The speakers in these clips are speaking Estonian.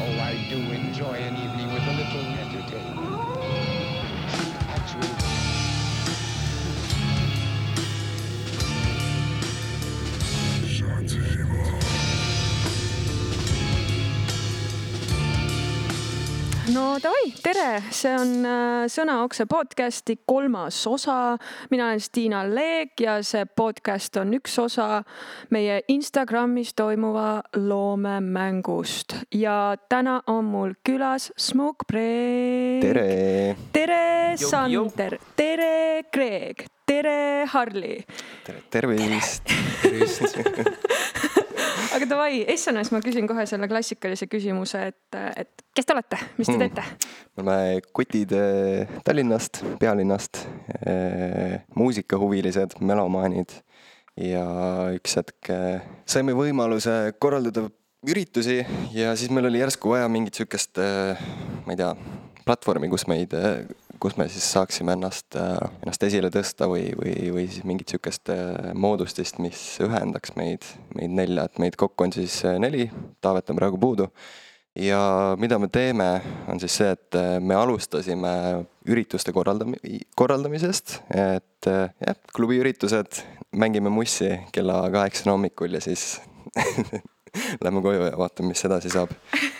Oh, I do enjoy an evening with a little entertainment. No davai, tere, see on äh, Sõnaokse podcasti kolmas osa. mina olen Stiina Leek ja see podcast on üks osa meie Instagramis toimuva loomemängust ja täna on mul külas Smoke Break. tere, tere, Sander, tere, Kreeg, tere, Harli. tere, tervist. aga davai, essenes ma küsin kohe selle klassikalise küsimuse, et, et kes te olete, mis te teete? me oleme kutid eh, Tallinnast, pealinnast, muusikahuvilised, melomaanid ja üks hetk eh, saime võimaluse korraldada üritusi ja siis meil oli järsku vaja mingit sihukest, ma ei tea, platvormi, kus meid, kus me siis saaksime ennast, ennast esile tõsta või, või, või siis mingit sihukest moodustist, mis ühendaks meid, meid nelja, et meid kokku on siis neli, Taavet on praegu puudu. Ja mida me teeme, on siis see, et me alustasime ürituste korraldami-, korraldamisest, et jah, klubiüritused, mängime mussi kella kaheksani hommikul ja siis lähme koju ja vaatame, mis edasi saab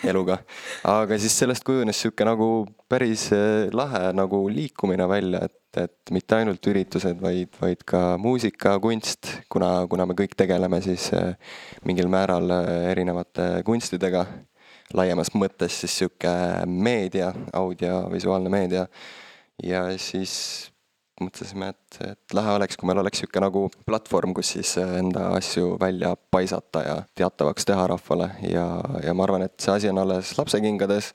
eluga. aga siis sellest kujunes sihuke nagu päris lahe nagu liikumine välja, et, et mitte ainult üritused, vaid, vaid ka muusika, kunst, kuna, kuna me kõik tegeleme siis mingil määral erinevate kunstidega laiemas mõttes siis sihuke meedia, audiovisuaalne meedia. ja siis mõtlesime, et, et lahe oleks, kui meil oleks sihuke nagu platvorm, kus siis enda asju välja paisata ja teatavaks teha rahvale ja, ja ma arvan, et see asi on alles lapsekingades.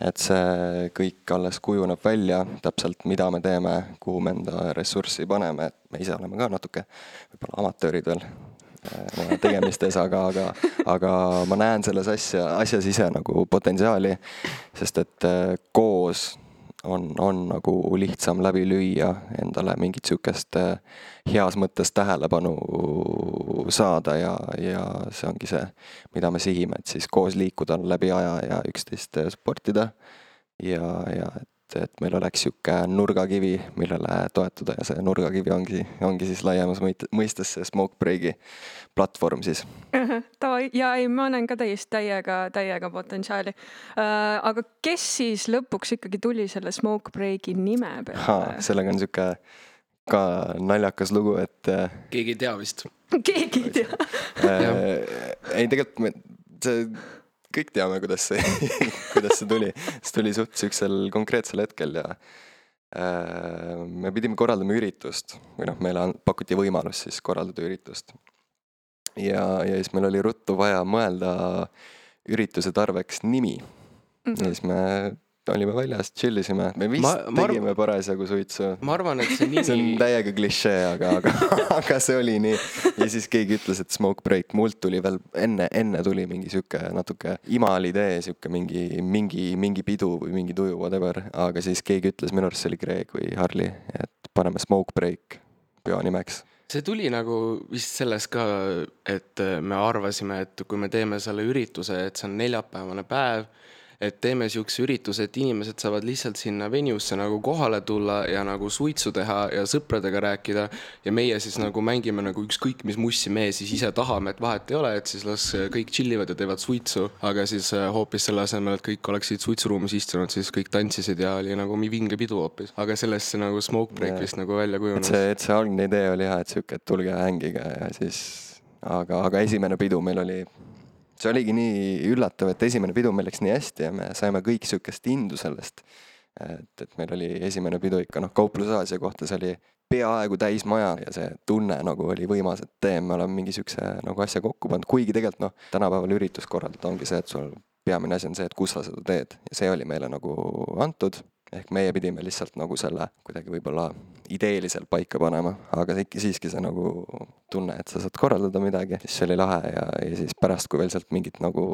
et see kõik alles kujuneb välja täpselt, mida me teeme, kuhu me enda ressurssi paneme, et me ise oleme ka natuke võib-olla amatöörid veel oma tegemistes, aga, aga, aga ma näen selles asja, asjas ise nagu potentsiaali. sest et koos on, on nagu lihtsam läbi lüüa endale mingit sihukest heas mõttes tähelepanu saada ja, ja see ongi see, mida me sihime, et siis koos liikuda läbi aja ja üksteist sportida. ja, ja et et, et meil oleks sihuke nurgakivi, millele toetuda ja see nurgakivi ongi, ongi siis laiemas mõistes see Smoke Breaki platvorm siis. Davai, ja ei, ma näen ka täiesti täiega, täiega potentsiaali äh,. aga kes siis lõpuks ikkagi tuli selle Smoke Breaki nime peale? sellega on sihuke ka naljakas lugu, et. Äh, keegi ei tea vist. keegi ei tea äh, ei, tegelikult me, see kõik teame, kuidas see kuidas see tuli, see tuli suht siuksel konkreetsel hetkel ja äh, me pidime korraldama üritust või noh, meile pakuti võimalus siis korraldada üritust. ja, ja siis meil oli ruttu vaja mõelda ürituse tarveks nimi mm. -hmm. ja siis me olime väljas, chill isime, me vist ma tegime parasjagu suitsu. ma arvan, et see nimi see on täiega klišee, aga, aga aga see oli nii. ja siis keegi ütles, et smoke break, mult tuli veel enne, enne tuli mingi sihuke natuke imal idee, sihuke mingi, mingi, mingi pidu või mingi tuju, whatever. aga siis keegi ütles, minu arust see oli Greg või Harli, et paneme smoke break peo nimeks see tuli nagu vist sellest ka, et me arvasime, et kui me teeme selle ürituse, et see on neljapäevane päev et teeme sihukese ürituse, et inimesed saavad lihtsalt sinna venue'sse nagu kohale tulla ja nagu suitsu teha ja sõpradega rääkida. ja meie siis nagu mängime nagu ükskõik mis mussi me siis ise tahame, et vahet ei ole, et siis las kõik chill ivad ja teevad suitsu. aga siis äh, hoopis selle asemel, et kõik oleksid suitsuruumis istunud, siis kõik tantsisid ja oli nagu vinge pidu hoopis. aga sellest see nagu smoke break yeah. vist nagu välja kujunes. et see, et see algne idee oli jah, et sihuke, et tulge hängige ja siis aga, aga esimene pidu meil oli see oligi nii üllatav, et esimene pidu meil läks nii hästi ja me saime kõik sihukest indu sellest. et, et meil oli esimene pidu ikka noh, Kauplus Aasia kohta, see oli peaaegu täis maja ja see tunne nagu oli võimas, et teeme, me oleme mingi sihukese nagu asja kokku pannud, kuigi tegelikult noh, tänapäeval üritust korraldada ongi see, et sul peamine asi on see, et kus sa seda teed ja see oli meile nagu antud ehk meie pidime lihtsalt nagu selle kuidagi võib-olla ideeliselt paika panema, aga ikka siiski see nagu tunne, et sa saad korraldada midagi, siis see oli lahe ja, ja siis pärast, kui veel sealt mingit nagu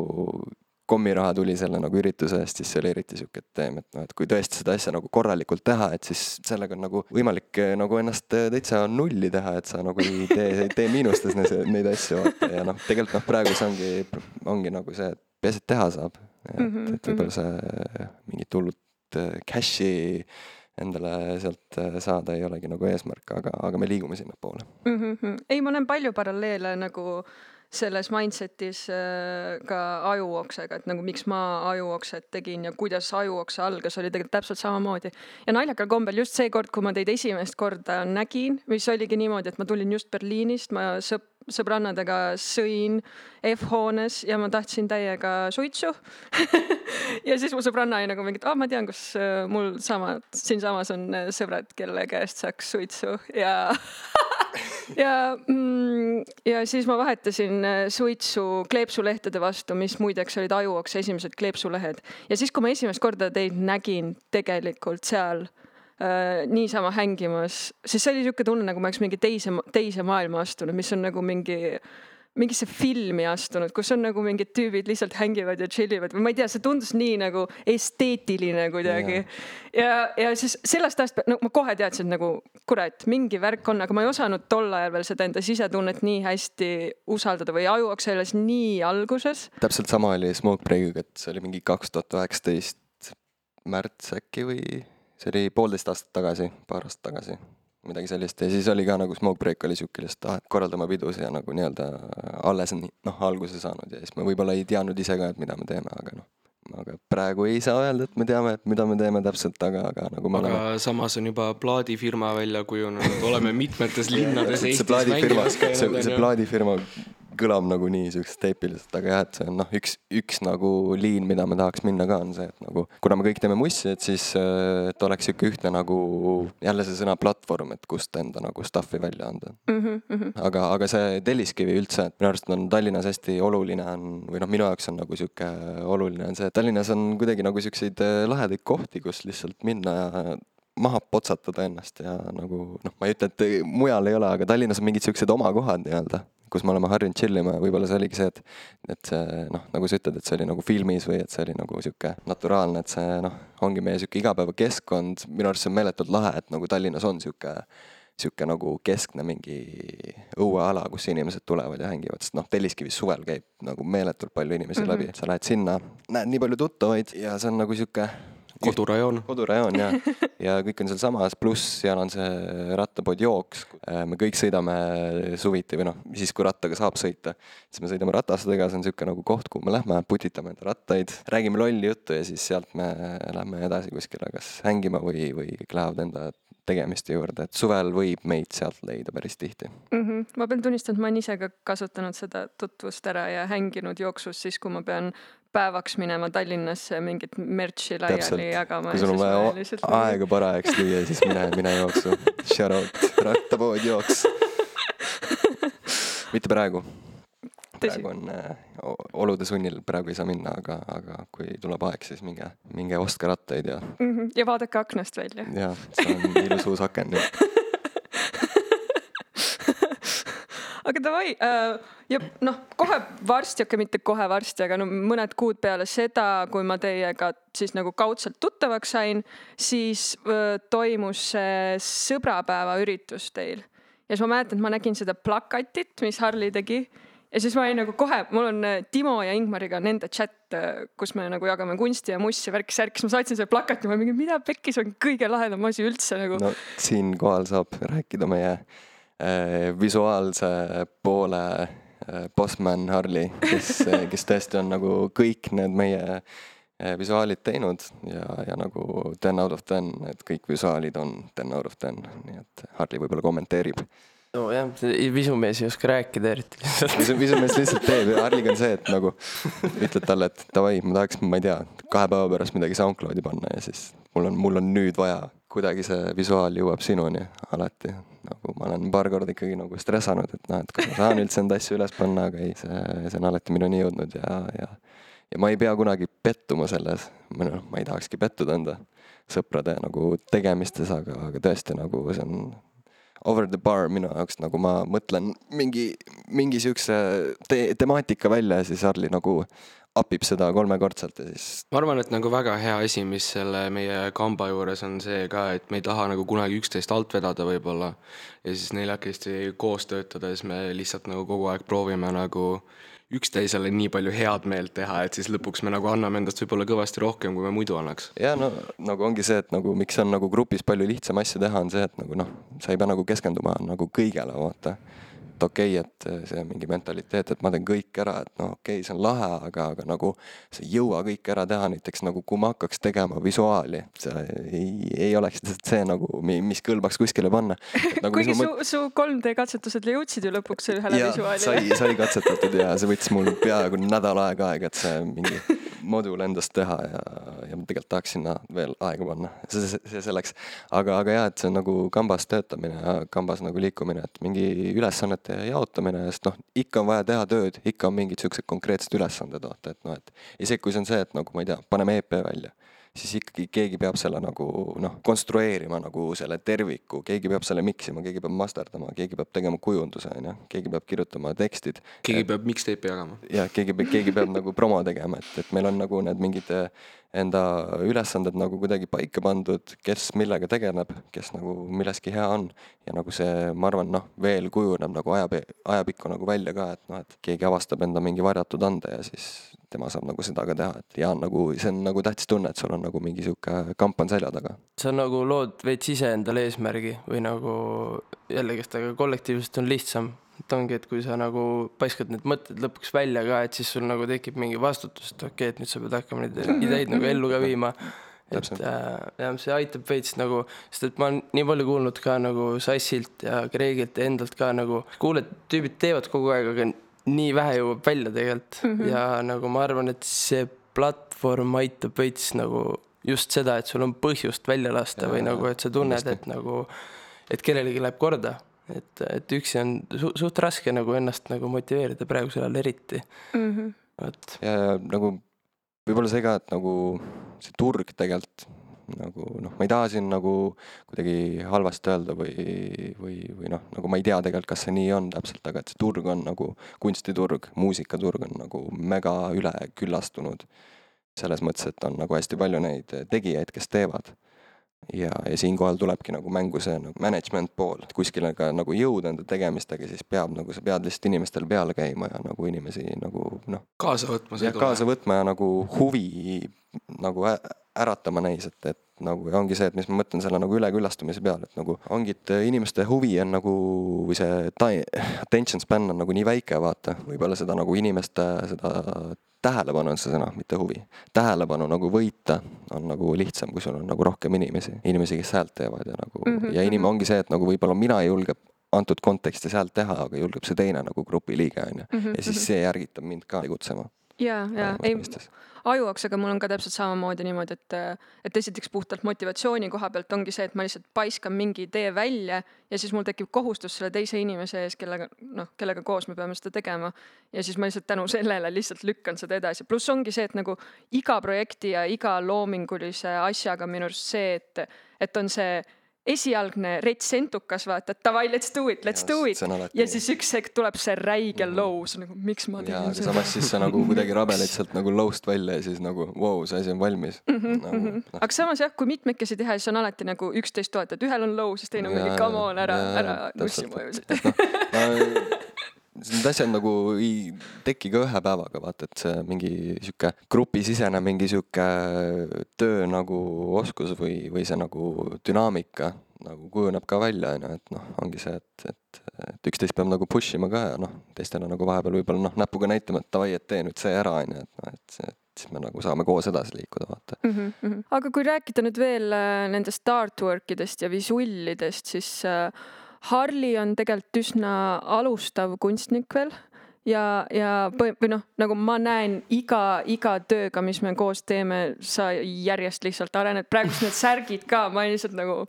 kommiraha tuli selle nagu ürituse eest, siis see oli eriti sihuke teem, et noh, et kui tõesti seda asja nagu korralikult teha, et siis sellega on nagu võimalik eh, nagu ennast eh, täitsa nulli teha, et sa nagu ei tee, ei tee miinustes neid, asju vaata ja noh, tegelikult noh, praegu see ongi, ongi nagu see, et peaasi, et teha saab. et, Mhm, et võib-olla see mingit hullut eh, cash'i endale sealt eh, saada ei olegi nagu eesmärk, aga, aga me liigume sinnapoole. mm. -hmm. ei, ma näen palju paralleele nagu selles mindset'is äh, ka ajuoksega, et nagu miks ma ajuokset tegin ja kuidas ajuokse algas, oli tegelikult täpselt samamoodi. ja naljakal kombel just see kord, kui ma teid esimest korda nägin, mis oligi niimoodi, et ma tulin just Berliinist, ma sõp-, sõbrannadega sõin F-hoones ja ma tahtsin täiega suitsu ja siis mu sõbranna oli nagu mingi, et aa, ma tean, kus äh, mul sama, siinsamas on äh, sõbrad, kelle käest saaks suitsu ja ja mm, ja siis ma vahetasin äh, suitsu kleepsulehtede vastu, mis muideks olid Ajuokse esimesed kleepsulehed. ja siis, kui ma esimest korda teid nägin tegelikult seal äh, niisama hängimas, siis see oli niisugune tunne, nagu ma oleks mingi teise, teise maailma astunud, mis on nagu mingi mingisse filmi astunud, kus on nagu mingid tüübid lihtsalt hängivad ja chill ivad või ma ei tea, see tundus nii nagu esteetiline kuidagi. ja, ja siis sellest ajast, no ma kohe teadsin, nagu kurat, mingi värk on, aga ma ei osanud tol ajal veel seda enda sisetunnet nii hästi usaldada või ajuaks alles nii alguses. täpselt sama oli Smoke Breakiga, et see oli mingi kaks tuhat üheksateist märts äkki või see oli poolteist aastat tagasi, paar aastat tagasi, midagi sellist ja siis oli ka nagu Smoke Break oli sihuke lihtsalt, ah, et korraldame pidusid ja nagu nii-öelda alles nii, noh, alguse saanud ja siis me võib-olla ei teadnud ise ka, et mida me teeme, aga noh. aga praegu ei saa öelda, et me teame, et mida me teeme täpselt, aga, aga nagu me aga oleme. samas on juba plaadifirma välja kujunenud, oleme mitmetes linnades see Eestis plaadifirma, see, käinud see onju. plaadifirma kõlab nagu nii siukest eepiliselt, aga jah, et see on noh, üks, üks nagu liin, mida me tahaks minna ka, on see, et nagu kuna me kõik teeme mussi, et siis, äh, et oleks sihuke ühtne nagu jälle see sõna platvorm, et kust enda nagu stuff'i välja anda Mm -hmm, mm -hmm. aga, aga see Telliskivi üldse, et minu arust on Tallinnas hästi oluline on, või noh, minu jaoks on nagu sihuke oluline on see, et Tallinnas on kuidagi nagu siukseid äh, lahedaid kohti, kus lihtsalt minna ja maha potsatada ennast ja nagu noh, ma ei ütle, et mujal ei ole, aga Tallinnas on mingid siuksed oma kohad nii-öelda, kus me oleme harjunud chill ima ja võib-olla see oligi see, et et see noh, nagu sa ütled, et see oli nagu filmis või et see oli nagu sihuke naturaalne, et see noh, ongi meie sihuke igapäevakeskkond, minu arust see on meeletult lahe, et nagu Tallinnas on sihuke sihuke nagu keskne mingi õueala, kus inimesed tulevad ja hängivad, sest noh, Telliskivis suvel käib nagu meeletult palju inimesi mm. -hmm. läbi, sa lähed sinna, näed nii palju tuttavaid ja see on nagu sihuke kodurajoon. kodurajoon ja, ja kõik on sealsamas, pluss seal on see rattapood jooks. me kõik sõidame suviti või noh, siis kui rattaga saab sõita, siis me sõidame ratastega, see on sihuke nagu koht, kuhu me lähme, putitame enda rattaid, räägime lolli juttu ja siis sealt me lähme edasi kuskile kas hängima või, või kõik lähevad enda tegemiste juurde, et suvel võib meid sealt leida päris tihti. mm. -hmm. ma pean tunnistama, et ma olen ise ka kasutanud seda tutvust ära ja hänginud jooksus siis, kui ma pean päevaks minema Tallinnasse mingit merch'i laiali jagama. kui sul on vaja o- aega parajaks lüüa, siis mine, mine jooksu. Shout out, rattapood jooks. mitte praegu. Praegu on äh, olude sunnil, praegu ei saa minna, aga, aga kui tuleb aeg, siis minge, minge ostke rattaid ja, mm. -hmm. ja vaadake aknast välja. ja see on ilus uus aken nüüd. aga davai äh, ja noh, kohe varsti, okei mitte kohe varsti, aga no mõned kuud peale seda, kui ma teiega siis nagu kaudselt tuttavaks sain, siis äh, toimus see sõbrapäeva üritus teil. ja siis ma mäletan, et ma nägin seda plakatit, mis Harli tegi ja siis ma olin nagu kohe, mul on äh, Timo ja Ingmariga nende chat, kus me nagu jagame kunsti ja mussi, värk-särk, siis ma saatsin selle plakati, ma mingi, mida pekkis on kõige lahedam asi üldse nagu? No siinkohal saab rääkida meie äh, visuaalse poole äh, bossman Harli, kes, kes tõesti on nagu kõik need meie äh, visuaalid teinud ja, ja nagu ten out of ten, et kõik visuaalid on ten out of ten, nii et Harli võib-olla kommenteerib. Nojah, visumees ei oska rääkida eriti lihtsalt. visu, visumees lihtsalt teeb ja Harliga on see, et nagu ütled talle, et davai, ma tahaks, ma ei tea, kahe päeva pärast midagi SoundCloudi panna ja siis mul on, mul on nüüd vaja, kuidagi see visuaal jõuab sinuni alati. nagu ma olen paar korda ikkagi nagu stressanud, et noh, et kas ma saan üldse enda asju üles panna, aga ei, see, see on alati minuni jõudnud ja, ja ja ma ei pea kunagi pettuma selles, või noh, ma ei tahakski pettuda enda sõprade nagu tegemistes, aga, aga tõesti nagu see on over the bar minu jaoks nagu ma mõtlen mingi, mingi siukse te temaatika välja ja siis Harli nagu upib seda kolmekordselt ja siis ma arvan, et nagu väga hea asi, mis selle meie kamba juures on see ka, et me ei taha nagu kunagi üksteist alt vedada võib-olla. ja siis neljakesti koos töötada, siis me lihtsalt nagu kogu aeg proovime nagu üksteisele nii palju head meelt teha, et siis lõpuks me nagu anname endast võib-olla kõvasti rohkem, kui me muidu annaks. ja no nagu ongi see, et nagu miks on nagu grupis palju lihtsam asju teha, on see, et nagu noh, sa ei pea nagu keskenduma nagu kõigele, vaata et okei okay,, et see mingi mentaliteet, et ma teen kõik ära, et noh, okei okay,, see on lahe, aga, aga nagu sa ei jõua kõike ära teha, näiteks nagu kui ma hakkaks tegema visuaali, see ei, ei oleks lihtsalt see nagu, mis kõlbaks kuskile panna. Nagu, kuigi su su 3D katsetused jõudsid ju lõpuks ühele visuaalile. sai, sai katsetatud ja see võttis mul peaaegu nädal aega aega, et see mingi modul endast teha ja, ja ma tegelikult tahaks sinna veel aega panna, see, see, see selleks. aga, aga jah, et see on nagu kambas töötamine ja kambas nagu liikumine, et mingi ülesannete jaotamine, sest noh, ikka on vaja teha tööd, ikka on mingid siuksed konkreetsed ülesanded, vaata, et noh, et isegi kui see on see, et nagu ma ei tea, paneme EP välja siis ikkagi keegi peab selle nagu noh, konstrueerima nagu selle terviku, keegi peab selle mix ima, keegi peab masterdama, keegi peab tegema kujunduse, on ju, keegi peab kirjutama tekstid. keegi et, peab mixtape'i jagama. jah, keegi, keegi peab nagu promo tegema, et, et meil on nagu need mingid enda ülesanded nagu kuidagi paika pandud, kes millega tegeleb, kes nagu milleski hea on. ja nagu see, ma arvan, noh, veel kujuneb nagu aja, ajapikku nagu välja ka, et noh, et keegi avastab enda mingi varjatud ande ja siis tema saab nagu seda ka teha, et ja nagu see on nagu tähtis tunne, et sul on nagu mingi sihuke kamp on selja taga. sa nagu lood veits iseendale eesmärgi või nagu jällegi, aga kollektiivselt on lihtsam et ongi, et kui sa nagu paiskad need mõtted lõpuks välja ka, et siis sul nagu tekib mingi vastutus, et okei okay,, et nüüd sa pead hakkama neid ideid nagu ellu ka viima. et äh, jah, see aitab veits nagu, sest et ma olen nii palju kuulnud ka nagu Sassilt ja Kreegilt ja endalt ka nagu, kuuled, tüübid teevad kogu aeg, aga nii vähe jõuab välja tegelikult mm -hmm. ja nagu ma arvan, et see platvorm aitab veits nagu just seda, et sul on põhjust välja lasta ja, või nagu, et sa tunned, et nagu, et kellelegi läheb korda et, et üksi on su suht raske nagu ennast nagu motiveerida praegusel ajal eriti mm. -hmm. ja, ja nagu võib-olla see ka, et nagu see turg tegelikult nagu noh, ma ei taha siin nagu kuidagi halvasti öelda või, või, või noh, nagu ma ei tea tegelikult, kas see nii on täpselt, aga et see turg on nagu kunstiturg, muusikaturg on nagu mega üleküllastunud. selles mõttes, et on nagu hästi palju neid tegijaid, kes teevad ja, ja siinkohal tulebki nagu mängu see nagu management pool, et kuskile ka nagu jõuda enda tegemistega, siis peab nagu sa pead lihtsalt inimestel peale käima ja nagu inimesi nagu noh. kaasa võtma. jah, kaasa võtma ja nagu huvi nagu äratama neis, et, et nagu ja ongi see, et mis ma mõtlen selle nagu üleküllastumise peale, et nagu ongi, et inimeste huvi on nagu või see attention span on nagu nii väike, vaata, võib-olla seda nagu inimeste seda tähelepanu on see sõna, mitte huvi. tähelepanu nagu võita on nagu lihtsam, kui sul on nagu rohkem inimesi, inimesi, kes häält teevad ja nagu mm -hmm. ja inim- ongi see, et nagu võib-olla mina ei julge antud kontekstis häält teha, aga julgeb see teine nagu grupiliige on ju. Mhm, ja siis mhm. see ärgitab mind ka tegutsema. ja, ja ei, ajuaksaga mul on ka täpselt samamoodi niimoodi, et, et esiteks puhtalt motivatsiooni koha pealt ongi see, et ma lihtsalt paiskan mingi idee välja ja siis mul tekib kohustus selle teise inimese ees, kellega noh, kellega koos me peame seda tegema. ja siis ma lihtsalt tänu sellele lihtsalt lükkan seda edasi, pluss ongi see, et nagu iga projekti ja iga loomingulise asjaga minu arust see, et, et on see esialgne rets entukas, vaata, et davai, let's do it, let's ja, do it. ja siis üks hetk tuleb see räige mm -hmm. low, siis nagu miks ma tegin seda. samas siis sa nagu kuidagi rabeled sealt nagu low'st välja ja siis nagu vau wow,, see asi on valmis mm. -hmm, nagu, mm -hmm. aga samas jah, kui mitmekesi teha, siis on alati nagu üksteist toetad, ühel on low, siis teine on mingi come on ära, ära nussi mu ju need asjad nagu ei teki ka ühe päevaga, vaata, et see mingi sihuke grupisisene mingi sihuke töö nagu oskus või, või see nagu dünaamika nagu kujuneb ka välja, on ju, et noh, ongi see, et, et, et üksteist peab nagu push ima ka ja noh, teistele nagu vahepeal võib-olla noh, näpuga näitama, et davai, et tee nüüd see ära, on ju, et noh, et see, siis me nagu saame koos edasi liikuda, vaata mm. -hmm. aga kui rääkida nüüd veel äh, nendest artwork idest ja visullidest, siis äh, Harli on tegelikult üsna alustav kunstnik veel ja, ja või noh, nagu ma näen iga, iga tööga, mis me koos teeme, sa järjest lihtsalt arened, praegust need särgid ka, ma lihtsalt nagu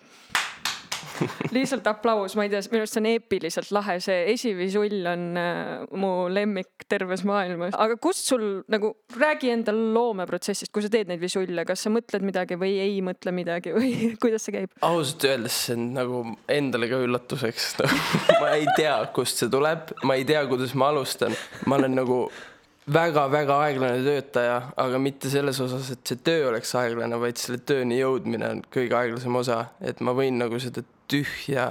lihtsalt aplaus, ma ei tea, minu arust see on eepiliselt lahe, see esivisull on äh, mu lemmik terves maailmas. aga kust sul nagu, räägi enda loomeprotsessist, kui sa teed neid visulle, kas sa mõtled midagi või ei mõtle midagi või kuidas see käib? ausalt öeldes see on nagu endale ka üllatuseks no. ma ei tea, kust see tuleb, ma ei tea, kuidas ma alustan, ma olen nagu väga-väga aeglane töötaja, aga mitte selles osas, et see töö oleks aeglane, vaid selle tööni jõudmine on kõige aeglasem osa, et ma võin nagu seda tühja,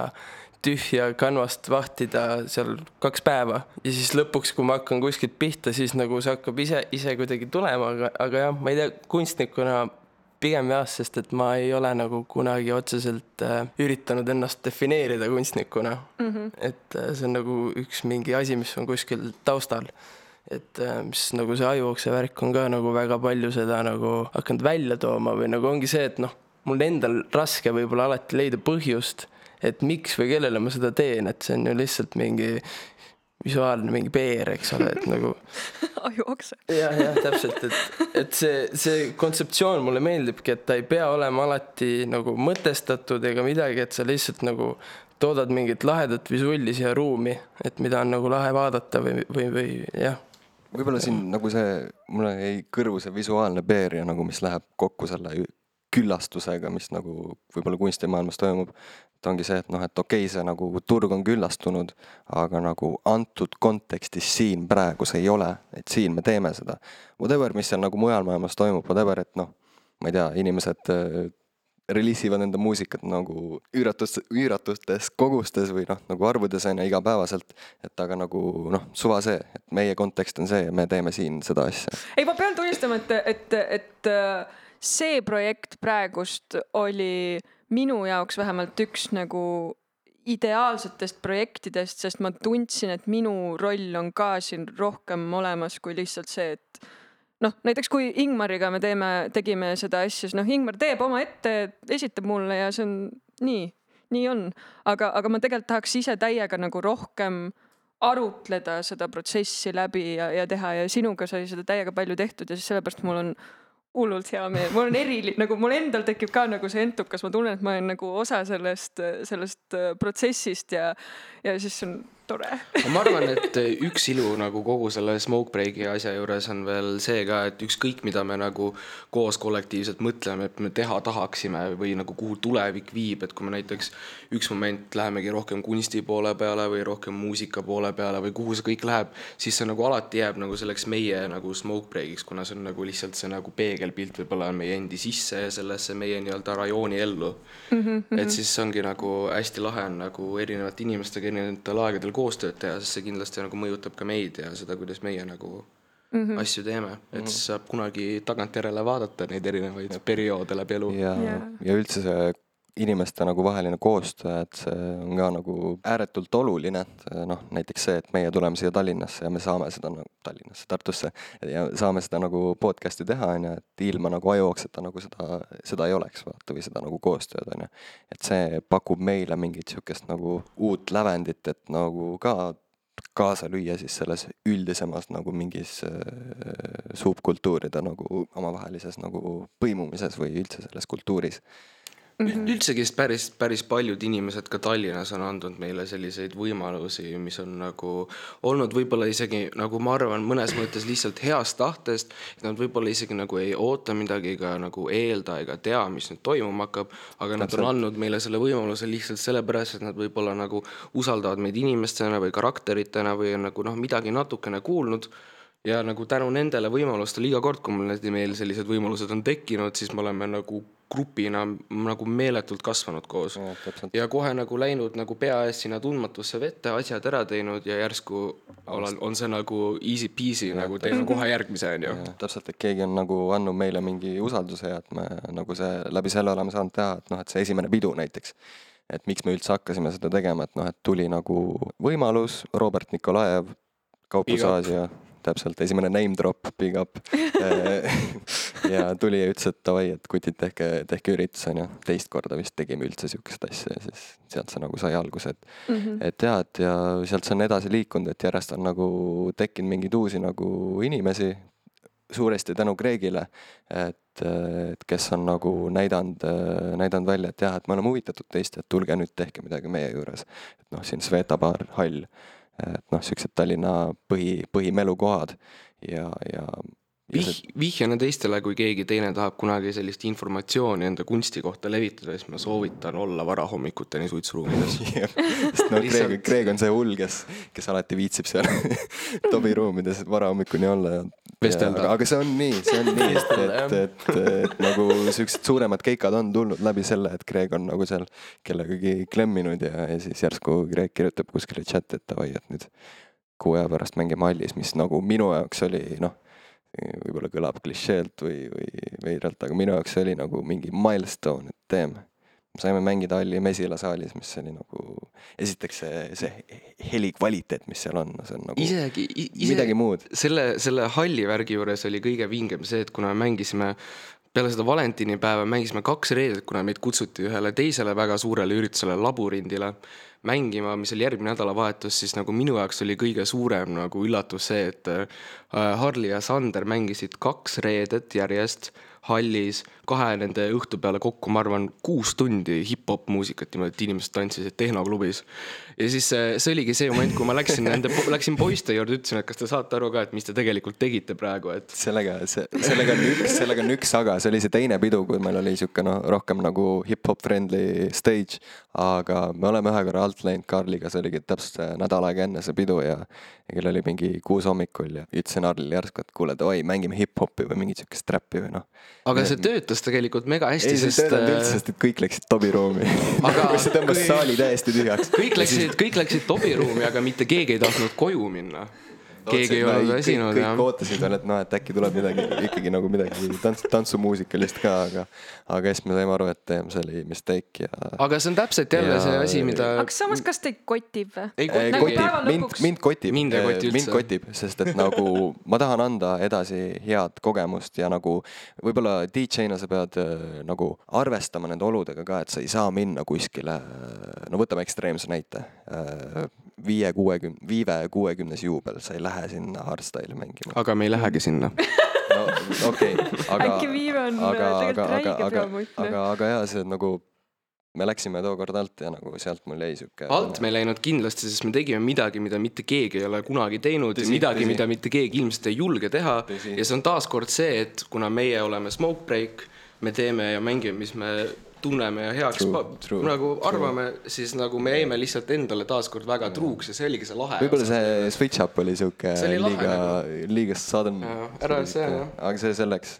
tühja kanvast vahtida seal kaks päeva ja siis lõpuks, kui ma hakkan kuskilt pihta, siis nagu see hakkab ise, ise kuidagi tulema, aga, aga jah, ma ei tea, kunstnikuna pigem jah, sest et ma ei ole nagu kunagi otseselt äh, üritanud ennast defineerida kunstnikuna mm. -hmm. et äh, see on nagu üks mingi asi, mis on kuskil taustal et äh, mis nagu see ajuokse värk on ka nagu väga palju seda nagu hakanud välja tooma või nagu ongi see, et noh, mul endal raske võib-olla alati leida põhjust, et miks või kellele ma seda teen, et see on ju lihtsalt mingi visuaalne mingi PR, eks ole, et nagu. ajuokse. jah, jah, täpselt, et, et see, see kontseptsioon mulle meeldibki, et ta ei pea olema alati nagu mõtestatud ega midagi, et sa lihtsalt nagu toodad mingit lahedat visulli siia ruumi, et mida on nagu lahe vaadata või, või, või jah võib-olla siin nagu see, mulle jäi kõrvu see visuaalne PR ja nagu, mis läheb kokku selle küllastusega, mis nagu võib-olla kunstimaailmas toimub. et ongi see, et noh, et okei okay,, see nagu turg on küllastunud, aga nagu antud kontekstis siin praegu see ei ole, et siin me teeme seda. Whatever, mis seal nagu mujal maailmas toimub, whatever, et noh, ma ei tea, inimesed reliisivad enda muusikat nagu üüratus, üüratutes kogustes või noh, nagu arvudes on ju igapäevaselt. et aga nagu noh, suva see, et meie kontekst on see ja me teeme siin seda asja. ei, ma pean tunnistama, et, et, et see projekt praegust oli minu jaoks vähemalt üks nagu ideaalsetest projektidest, sest ma tundsin, et minu roll on ka siin rohkem olemas kui lihtsalt see, et noh, näiteks kui Ingmariga me teeme, tegime seda asja, siis noh, Ingmar teeb oma ette, esitab mulle ja see on nii, nii on. aga, aga ma tegelikult tahaks ise täiega nagu rohkem arutleda seda protsessi läbi ja, ja teha ja sinuga sai seda täiega palju tehtud ja siis sellepärast mul on hullult hea meel, mul on eriline, nagu mul endal tekib ka nagu see entukas, ma tunnen, et ma olen nagu osa sellest, sellest protsessist ja, ja siis on tore ma arvan, et üks ilu nagu kogu selle smoke break'i asja juures on veel see ka, et ükskõik, mida me nagu koos kollektiivselt mõtleme, et me teha tahaksime või nagu kuhu tulevik viib, et kui me näiteks üks moment lähemegi rohkem kunsti poole peale või rohkem muusika poole peale või kuhu see kõik läheb, siis see nagu alati jääb nagu selleks meie nagu smoke break'iks, kuna see on nagu lihtsalt see nagu peegelpilt võib-olla on meie endi sisse ja sellesse meie nii-öelda rajooni ellu mm. -hmm. et siis ongi nagu hästi lahe on nagu erinevate inimestega erinevatel aegadel koostööd teha, sest see kindlasti nagu mõjutab ka meid ja seda, kuidas meie nagu mm -hmm. asju teeme, et siis saab kunagi tagantjärele vaadata neid erinevaid ja. perioode läbi elu. ja, ja., ja üldse see inimeste nagu vaheline koostöö, et see on ka nagu ääretult oluline, et noh, näiteks see, et meie tuleme siia Tallinnasse ja me saame seda nagu Tallinnasse, Tartusse ja saame seda nagu podcast'i teha, on ju, et ilma nagu ajookseta nagu seda, seda ei oleks, vaata, või seda nagu koostööd, on ju. et see pakub meile mingit niisugust nagu uut lävendit, et nagu ka kaasa lüüa siis selles üldisemas nagu mingis äh, subkultuuride nagu omavahelises nagu põimumises või üldse selles kultuuris mm -hmm. üldsegi päris, päris paljud inimesed ka Tallinnas on andnud meile selliseid võimalusi, mis on nagu olnud võib-olla isegi nagu ma arvan, mõnes mõttes lihtsalt heast tahtest, et nad võib-olla isegi nagu ei oota midagi ega nagu eelda ega tea, mis nüüd toimuma hakkab, aga nad on andnud meile selle võimaluse lihtsalt sellepärast, et nad võib-olla nagu usaldavad meid inimestena või karakteritena või on nagu noh, midagi natukene kuulnud ja nagu tänu nendele võimalustele iga kord, kui meil sellised võimalused on tekkinud, siis me oleme nagu grupina nagu meeletult kasvanud koos. ja kohe nagu läinud nagu pea ees sinna tundmatusse vette, asjad ära teinud ja järsku on, on see nagu easy peasy ja, nagu teeme kohe järgmise, on ju. täpselt, et keegi on nagu andnud meile mingi usalduse ja et me nagu see, läbi selle oleme saanud teha, et noh, et see esimene pidu näiteks et miks me üldse hakkasime seda tegema, et noh, et tuli nagu võimalus, Robert Nikolajev, Kauplus Aasia täpselt, esimene name drop, big up ja tuli ja ütles, et davai, et kutid, tehke, tehke üritus, on ju. teist korda vist tegime üldse sihukest asja ja siis sealt see nagu sai alguse, et mm, -hmm. et jah, et ja sealt see on edasi liikunud, et järjest on nagu tekkinud mingeid uusi nagu inimesi, suuresti tänu Kreegile, et, et kes on nagu näidanud, näidanud välja, et jah, et me oleme huvitatud teist, et tulge nüüd tehke midagi meie juures. et noh, siin Sveta baar, hall, et noh, siuksed Tallinna põhi, põhimelukohad ja, ja. Vih-, vihjana teistele, kui keegi teine tahab kunagi sellist informatsiooni enda kunsti kohta levitada, siis ma soovitan olla varahommikuteni suitsuruumides. Sest no Kreeg Kreeg on see hull, kes, kes alati viitsib seal Tobi ruumides varahommikuni olla ja Vestelda. aga, aga see on nii, see on nii, et, et, et, et nagu siuksed suuremad keikad on tulnud läbi selle, et Kreeg on nagu seal kellegagi klemminud ja, ja siis järsku Kreeg kirjutab kuskile chati, et davai, et nüüd kuu aja pärast mängime hallis, mis nagu minu jaoks oli noh, võib-olla kõlab klišeelt või, või veidralt, aga minu jaoks see oli nagu mingi milstone, et teeme saime mängida halli mesilasaalis, mis oli nagu, esiteks see, see heli kvaliteet, mis seal on, see on nagu isegi, midagi isegi muud. selle, selle halli värgi juures oli kõige vingem see, et kuna me mängisime peale seda valentinipäeva mängisime kaks reedet, kuna meid kutsuti ühele teisele väga suurele üritusele Laburindile mängima, mis oli järgmine nädalavahetus, siis nagu minu jaoks oli kõige suurem nagu üllatus see, et äh, Harli ja Sander mängisid kaks reedet järjest hallis kahe nende õhtu peale kokku, ma arvan, kuus tundi hip-hop muusikat niimoodi, et inimesed tantsisid tehnoklubis. ja siis see oligi see moment, kui ma läksin nende, läksin poiste juurde, ütlesin, et kas te saate aru ka, et mis te tegelikult tegite praegu, et sellega, see, sellega on üks, sellega on üks aga, see oli see teine pidu, kui meil oli sihuke noh, rohkem nagu hip-hop friendly stage. aga me oleme ühe korra alt läinud Karliga, see oligi täpselt nädal aega enne see pidu ja ja kell oli mingi kuus hommikul ja ütlesin Harlile järsku, et kuule, davai, mängime hip-hopi või mingit siukest räppi või noh. aga see töötas tegelikult mega hästi, ei, see ei sest töötanud üldse, äh, sest et kõik läksid Tobi ruumi. Aga see tõmbas saali täiesti tühjaks. kõik läksid, kõik läksid Tobi ruumi, aga mitte keegi ei tahtnud koju minna. Keegi ei olnud väsinud kõik, ja kõik ootasid veel, et noh, et äkki tuleb midagi ikkagi nagu midagi tants, tantsumuusikalist ka, aga aga siis me saime aru, et see oli mistake ja. aga see on täpselt jälle Ja- see asi, mida aga samas, kas teid kotib või? ei kotigi. päeva mind mind kotib, Mind ei koti mind üldse. kotib, sest et nagu ma tahan anda edasi head kogemust ja nagu võib-olla DJ-na sa pead äh, nagu arvestama nende oludega ka, et sa ei saa minna kuskile, no võtame ekstreemse näite, viie, kuuekümne, viive kuuekümnes juubel, sa ei lähe sinna hardstyle'i mängima. aga me ei lähegi sinna. no okei okay,, aga Äkki Viive on, aga, tegelikult aga, räige aga, aga, aga, aga jaa, see nagu me läksime tookord alt ja nagu sealt mul jäi sihuke. alt me ei läinud kindlasti, sest me tegime midagi, mida mitte keegi ei ole kunagi teinud ja Tõsi, midagi, mida mitte keegi ilmselt ei julge teha. Ja see on taaskord see, et kuna meie oleme Smoke Break, me teeme ja mängime, mis me tunneme ja heaks True, true, nagu arvame, siis nagu me jäime lihtsalt endale taaskord väga truuks ja see oligi see lahe. võib-olla see switch up oli sihuke liiga nagu., liiga sudden ära see, jah. aga see selleks,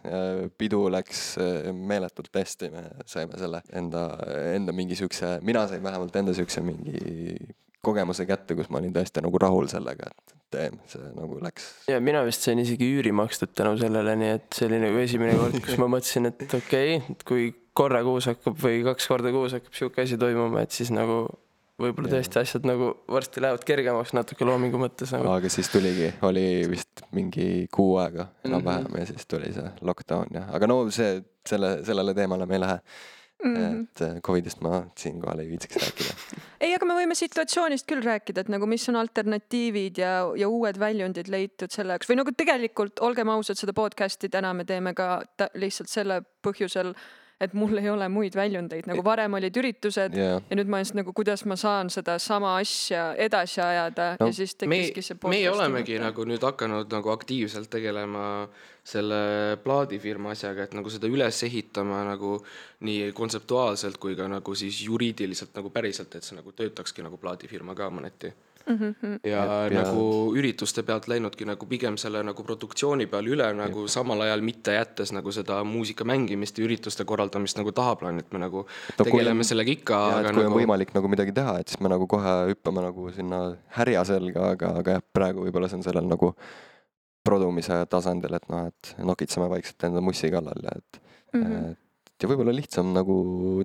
pidu läks äh, meeletult hästi, me saime selle enda, enda mingi siukse, mina sain vähemalt enda siukse mingi kogemuse kätte, kus ma olin tõesti nagu rahul sellega, et teeme, see nagu läks. ja mina vist sain isegi üüri makstud tänu sellele, nii et see oli nagu esimene kord, kus ma mõtlesin, et okei okay,, kui korra kuus hakkab või kaks korda kuus hakkab sihuke asi toimuma, et siis nagu võib-olla tõesti asjad nagu varsti lähevad kergemaks natuke loomingu mõttes nagu. aga siis tuligi, oli vist mingi kuu aega enam-vähem Mhm. ja siis tuli see lockdown ja, aga no see, selle, sellele teemale me ei lähe mm. -hmm. et äh, Covidist ma siinkohal ei viitsiks rääkida. ei, aga me võime situatsioonist küll rääkida, et nagu mis on alternatiivid ja, ja uued väljundid leitud selle jaoks või nagu tegelikult olgem ausad, seda podcast'i täna me teeme ka lihtsalt selle põhjusel, et mul ei ole muid väljundeid, nagu varem olid üritused jaa, ja nüüd ma just nagu, kuidas ma saan seda sama asja edasi ajada no, ja siis tekkiski see, meie podcast'i olemegi mõte. nagu nüüd hakanud nagu aktiivselt tegelema selle plaadifirma asjaga, et nagu seda üles ehitama nagu nii kontseptuaalselt kui ka nagu siis juriidiliselt nagu päriselt, et see nagu töötakski nagu plaadifirma ka mõneti. Mhm, ja Ja- ja- nagu ürituste pealt läinudki nagu pigem selle nagu produktsiooni peale üle nagu samal ajal mitte jättes nagu seda muusika mängimist ja ürituste korraldamist nagu tahaplaani, et me nagu No kui tegeleme on- sellega ikka, ja kui nagu on võimalik nagu midagi teha, et siis me nagu kohe hüppame nagu sinna härja selga, aga, aga jah, praegu võib-olla see on sellel nagu produmise tasandil, et noh, et nokitseme vaikselt enda mussi kallal ja et mm, -hmm. et ja võib-olla lihtsam nagu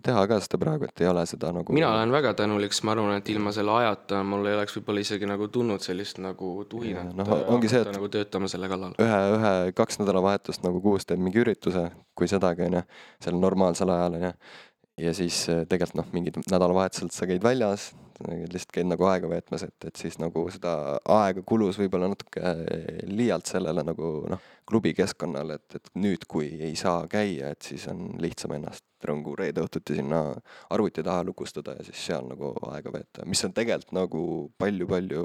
teha ka seda praegu, et ei ole seda nagu mina olen väga tänulik, sest ma arvan, et ilma selle ajata mul ei oleks võib-olla isegi nagu tulnud sellist nagu tuhinat noh, ongi see, et- nagu töötama selle kallal. ühe, ühe, kaks nädalavahetust nagu kuus teeb mingi ürituse, kui sedagi onju, seal normaalsel ajal onju. Ja siis äh, tegelikult noh, mingid nädalavahetuselt sa käid väljas, lihtsalt käid nagu aega veetmas, et, et siis nagu seda aega kulus võib-olla natuke liialt sellele nagu noh, klubikeskkonnale, et, et nüüd, kui ei saa käia, et siis on lihtsam ennast rõngu reede õhtuti sinna arvuti taha lukustada ja siis seal nagu aega veeta, mis on tegelikult nagu palju-palju,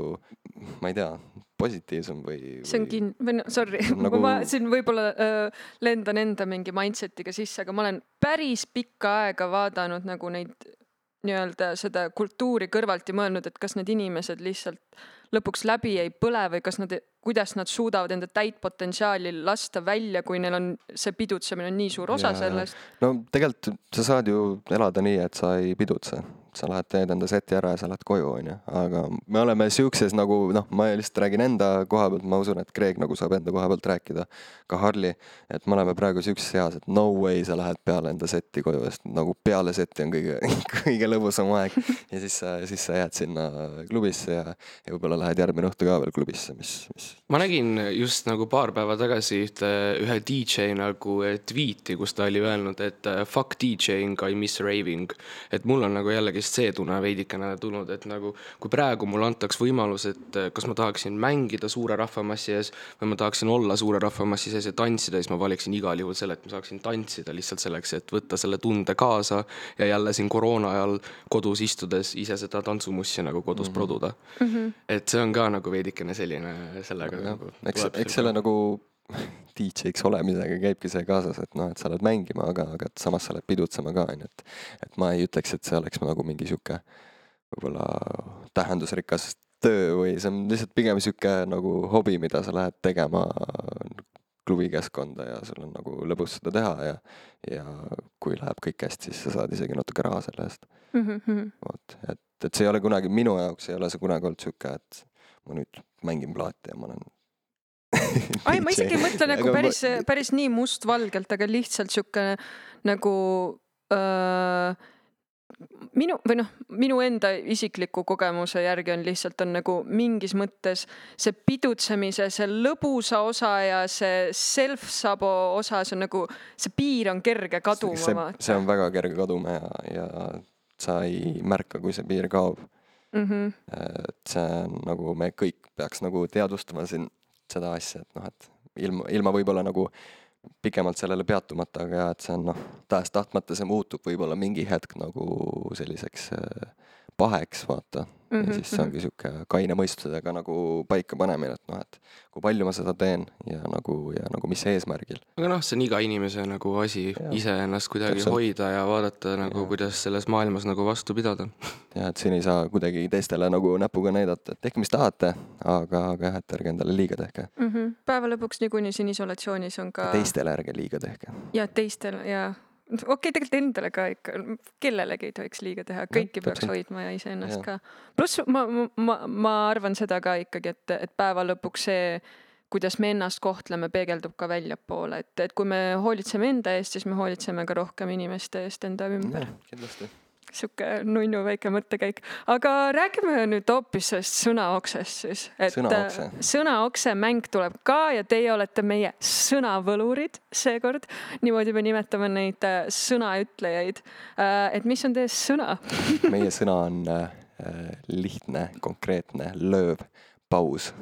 ma ei tea, positiivsem või, see on või kin-, või noh, sorry nagu..., ma siin võib-olla äh, lendan enda mingi mindset'iga sisse, aga ma olen päris pikka aega vaadanud nagu neid nii-öelda seda kultuuri kõrvalt ja mõelnud, et kas need inimesed lihtsalt lõpuks läbi ei põle või kas nad, kuidas nad suudavad enda täit potentsiaali lasta välja, kui neil on see pidutsemine on nii suur osa jaa. sellest. no tegelikult sa saad ju elada nii, et sa ei pidutse. Sa lähed teed enda seti ära ja sa lähed koju, onju. aga me oleme siukses nagu noh, ma lihtsalt räägin enda koha pealt, ma usun, et Kreek nagu saab enda koha pealt rääkida. ka Harli, et me oleme praegu siukses eas, et no way sa lähed peale enda seti koju, sest nagu peale seti on kõige, kõige lõbusam aeg. ja siis sa, siis sa jääd sinna klubisse ja, ja võib-olla lähed järgmine õhtu ka veel klubisse, mis, mis ma nägin just nagu paar päeva tagasi ühte, ühe DJ nagu eh, tweet'i, kus ta oli öelnud, et eh, fuck DJ-ing, I miss raving. et mul on nagu jällegist see tunne veidikene tulnud, et nagu kui praegu mulle antaks võimalus, et eh, kas ma tahaksin mängida suure rahvamassi ees või ma tahaksin olla suure rahvamassi sees ja tantsida, siis ma valiksin igal juhul selle, et ma saaksin tantsida lihtsalt selleks, et võtta selle tunde kaasa ja jälle siin koroona ajal kodus istudes ise seda tantsumussi nagu kodus mm -hmm. produda mm. -hmm. et see on ka nagu veidikene selline sellega jah nagu, eks, eks selle nagu DJ-ks olemisega käibki see kaasas, et noh, et sa lähed mängima, aga, aga samas sa lähed pidutsema ka, on ju, et et ma ei ütleks, et see oleks nagu mingi sihuke võib-olla tähendusrikas töö või see on lihtsalt pigem sihuke nagu hobi, mida sa lähed tegema klubikeskkonda ja sul on nagu lõbus seda teha ja ja kui läheb kõik hästi, siis sa saad isegi natuke raha selle eest. Mhm, vot, et, et see ei ole kunagi, minu jaoks ei ole see kunagi olnud sihuke, et ma nüüd mängin plaati ja ma olen ai, ma isegi ei mõtle nagu päris, päris nii mustvalgelt, aga lihtsalt sihuke nagu öö, minu või noh, minu enda isikliku kogemuse järgi on lihtsalt on nagu mingis mõttes see pidutsemise, see lõbusa osa ja see self-sabo osa, see on nagu, see piir on kerge kaduma see, see on väga kerge kaduma ja, ja sa ei märka, kui see piir kaob. mm. -hmm. et see on nagu me kõik peaks nagu teadvustama siin seda asja, et noh, et ilma, ilma võib-olla nagu pikemalt sellele peatumata, aga et see on noh, tahes-tahtmata see muutub võib-olla mingi hetk nagu selliseks äh, paheks, vaata mm. -hmm. Mhm, ja siis see ongi sihuke kaine mõistusega nagu paikapanemine, et noh, et kui palju ma seda teen ja nagu, ja nagu mis eesmärgil. aga noh, see on iga inimese nagu asi Jaa. ise ennast kuidagi Täpselt. hoida ja vaadata nagu, kuidas selles maailmas nagu vastu pidada. ja et siin ei saa kuidagi teistele nagu näpuga näidata, et tehke, mis tahate, aga, aga jah, et ärge endale liiga tehke. Mm -hmm. päeva lõpuks niikuinii siin isolatsioonis on ka teistele ärge liiga tehke. ja teistel ja okei okay,, tegelikult endale ka ikka, kellelegi ei tohiks liiga teha, kõiki peaks hoidma ja iseennast ka. pluss ma, ma, ma arvan seda ka ikkagi, et, et päeva lõpuks see, kuidas me ennast kohtleme, peegeldub ka väljapoole, et, et kui me hoolitseme enda eest, siis me hoolitseme ka rohkem inimeste eest enda ümber. kindlasti. Sihuke nunnu väike mõttekäik, aga räägime nüüd hoopis sellest sõnaoksest siis, et Sõnaokse. äh, sõnaokse mäng tuleb ka ja teie olete meie sõnavõlurid seekord. niimoodi me nimetame neid äh, sõnaütlejaid. et mis on teie sõna? meie sõna on äh, lihtne, konkreetne, lööv, paus.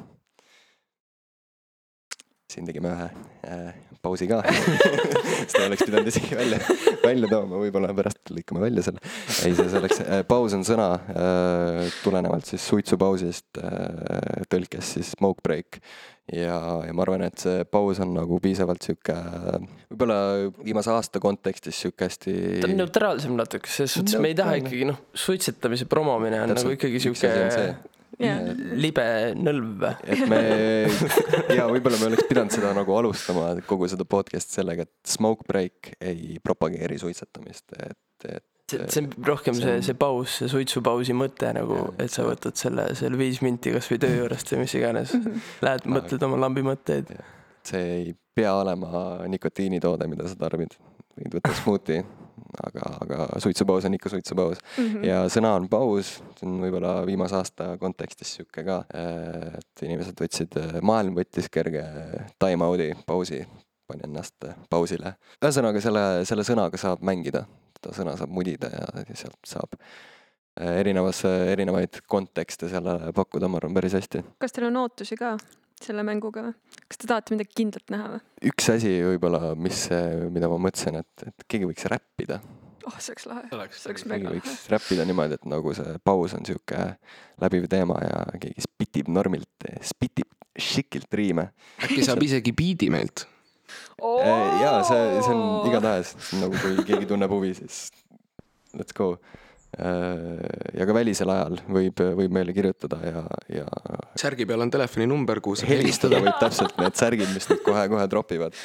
Siin tegime ühe äh, pausi ka seda oleks pidanud isegi välja, välja tooma, võib-olla pärast lõikame välja selle. ei, see selleks äh,, paus on sõna äh, tulenevalt siis suitsupausist äh,, tõlkes siis smoke break. ja, ja ma arvan, et see paus on nagu piisavalt sihuke, võib-olla viimase aasta kontekstis sihuke hästi. ta on neutraalsem natuke, selles suhtes me ei taha ikkagi noh, suitsetamise promomine on Täpselt, nagu ikkagi sihuke Jah. libe nõlv. et me ja võib-olla me oleks pidanud seda nagu alustama kogu seda podcast'i sellega, et smoke break ei propageeri suitsetamist, et, et see, see on rohkem see see, paus, see suitsupausi mõte nagu et sa võtad selle, selle viis minti kasvõi töö juurest või mis iganes. Lähed, mõtled oma lambi mõtteid. see ei pea olema nikotiinitoode, mida sa tarbid. võid võtta smuuti, aga, aga suitsupaus on ikka suitsupaus. Mhm. ja sõna on paus, see on võib-olla viimase aasta kontekstis sihuke ka, et inimesed võtsid, maailm võttis kerge time out'i, pausi, pani ennast pausile. ühesõnaga selle, selle sõnaga saab mängida kasutada, sõna saab mudida ja sealt saab äh, erinevas, erinevaid kontekste sellele pakkuda, ma arvan, päris hästi. kas teil on ootusi ka selle mänguga või? kas te tahate midagi kindlat näha või? üks asi võib-olla, mis, mida ma mõtlesin, et, et keegi võiks räppida. oh, see oleks lahe. oleks see oleks keegi mega lahe. võiks räppida niimoodi, et nagu see paus on sihuke läbiv teema ja keegi spitib normilt, spitib šikilt riime. äkki saab isegi biidi meilt? jaa, see, see on igatahes nagu, kui keegi tunneb huvi, siis let's go. Ja ka välisel ajal võib, võib meile kirjutada ja, ja särgi peal on telefoninumber, kuhu saab helistada võib täpselt need särgid, mis nüüd kohe-kohe tropivad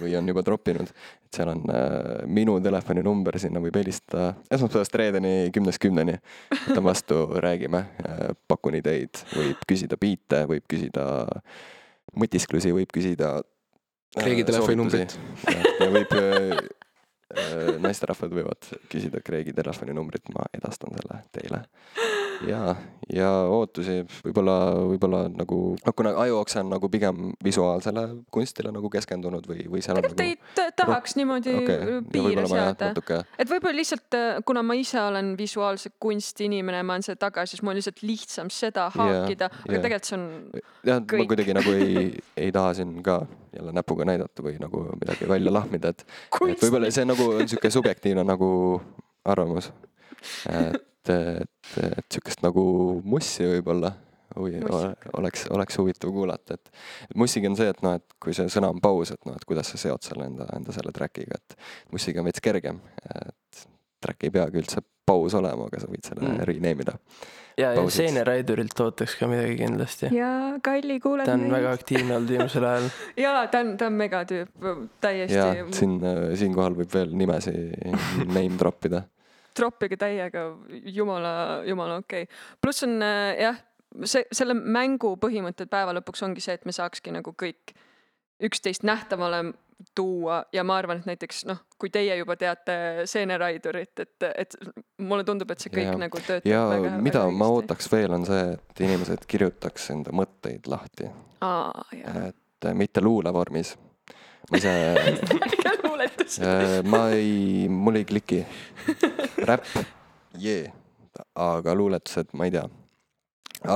või- on juba troppinud. et seal on äh, minu telefoninumber, sinna võib helistada esmaspäevast reedeni kümnest kümneni. võtan vastu, räägime, pakun ideid, võib küsida biite, võib küsida mõtisklusi, võib küsida. Kreegi telefoninumbrit.. ja võib äh, äh, naisterahvad võivad küsida Kreegi telefoninumbrit, ma edastan selle teile. ja, ja ootusi võib-olla, võib-olla nagu, noh kuna Ajuokse on nagu pigem visuaalsele kunstile nagu keskendunud või, või seal tegelikult ei nagu ta- tahaks niimoodi okei, ja piire seada. natuke et võib-olla lihtsalt, kuna ma ise olen visuaalse kunsti inimene, ma olen selle taga, siis mul on lihtsalt lihtsam seda haakida, aga jaa. tegelikult see on, jah, ma kuidagi nagu ei, ei taha siin ka jälle näpuga näidata või nagu midagi välja lahmida, et et võib-olla see nagu on sihuke subjektiivne nagu arvamus. et, et, et sihukest nagu mussi võib-olla või Mussik. oleks, oleks huvitav kuulata, et et mussiga on see, et noh, et kui see sõna on paus, et noh, et kuidas sa seod selle enda, enda selle track'iga, et mussiga on veits kergem, et track ei peagi üldse paus olema, aga sa võid selle mm. rename ida. ja, ja pausiks. Seene Raidurilt ootaks ka midagi kindlasti. ja Kalli kuuleb ta on väga aktiivne olnud viimasel ajal. ja ta on, ta on megatüüp, täiesti. siin, siinkohal võib veel nimesi name drop ida. troppige täiega, jumala, jumala okei okay.. pluss on äh, jah, see, selle mängu põhimõtted päeva lõpuks ongi see, et me saakski nagu kõik üksteist nähtavale tuua ja ma arvan, et näiteks noh, kui teie juba teate seeneraidurit, et, et mulle tundub, et see kõik Jaa. nagu töötab ja väga mida väga ma. ootaks veel, on see, et inimesed kirjutaks enda mõtteid lahti, et mitte luulevormis. ma ise, luuletus. ma ei, mul ei kliki. räpp, jee, aga luuletused, ma ei tea.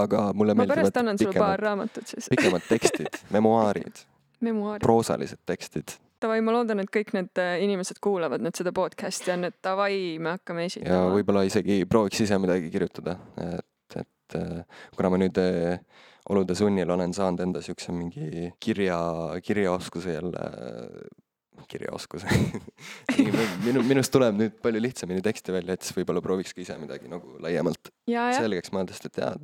aga mulle meeldivad pikemad, pikemad tekstid, memuaarid. Proosalised tekstid. Davai, ma loodan, et kõik need äh, inimesed kuulavad nüüd seda podcast'i ja et davai, me hakkame ja esitama. võib-olla isegi prooviks ise midagi kirjutada, et, et äh, kuna ma nüüd äh, olude sunnil olen saanud enda siukse mingi kirja, kirjaoskuse jälle, kirjaoskuse minu, minust tuleb nüüd palju lihtsamini teksti välja, et siis võib-olla prooviks ka ise midagi nagu laiemalt ja, selgeks mõelda, sest et jaa,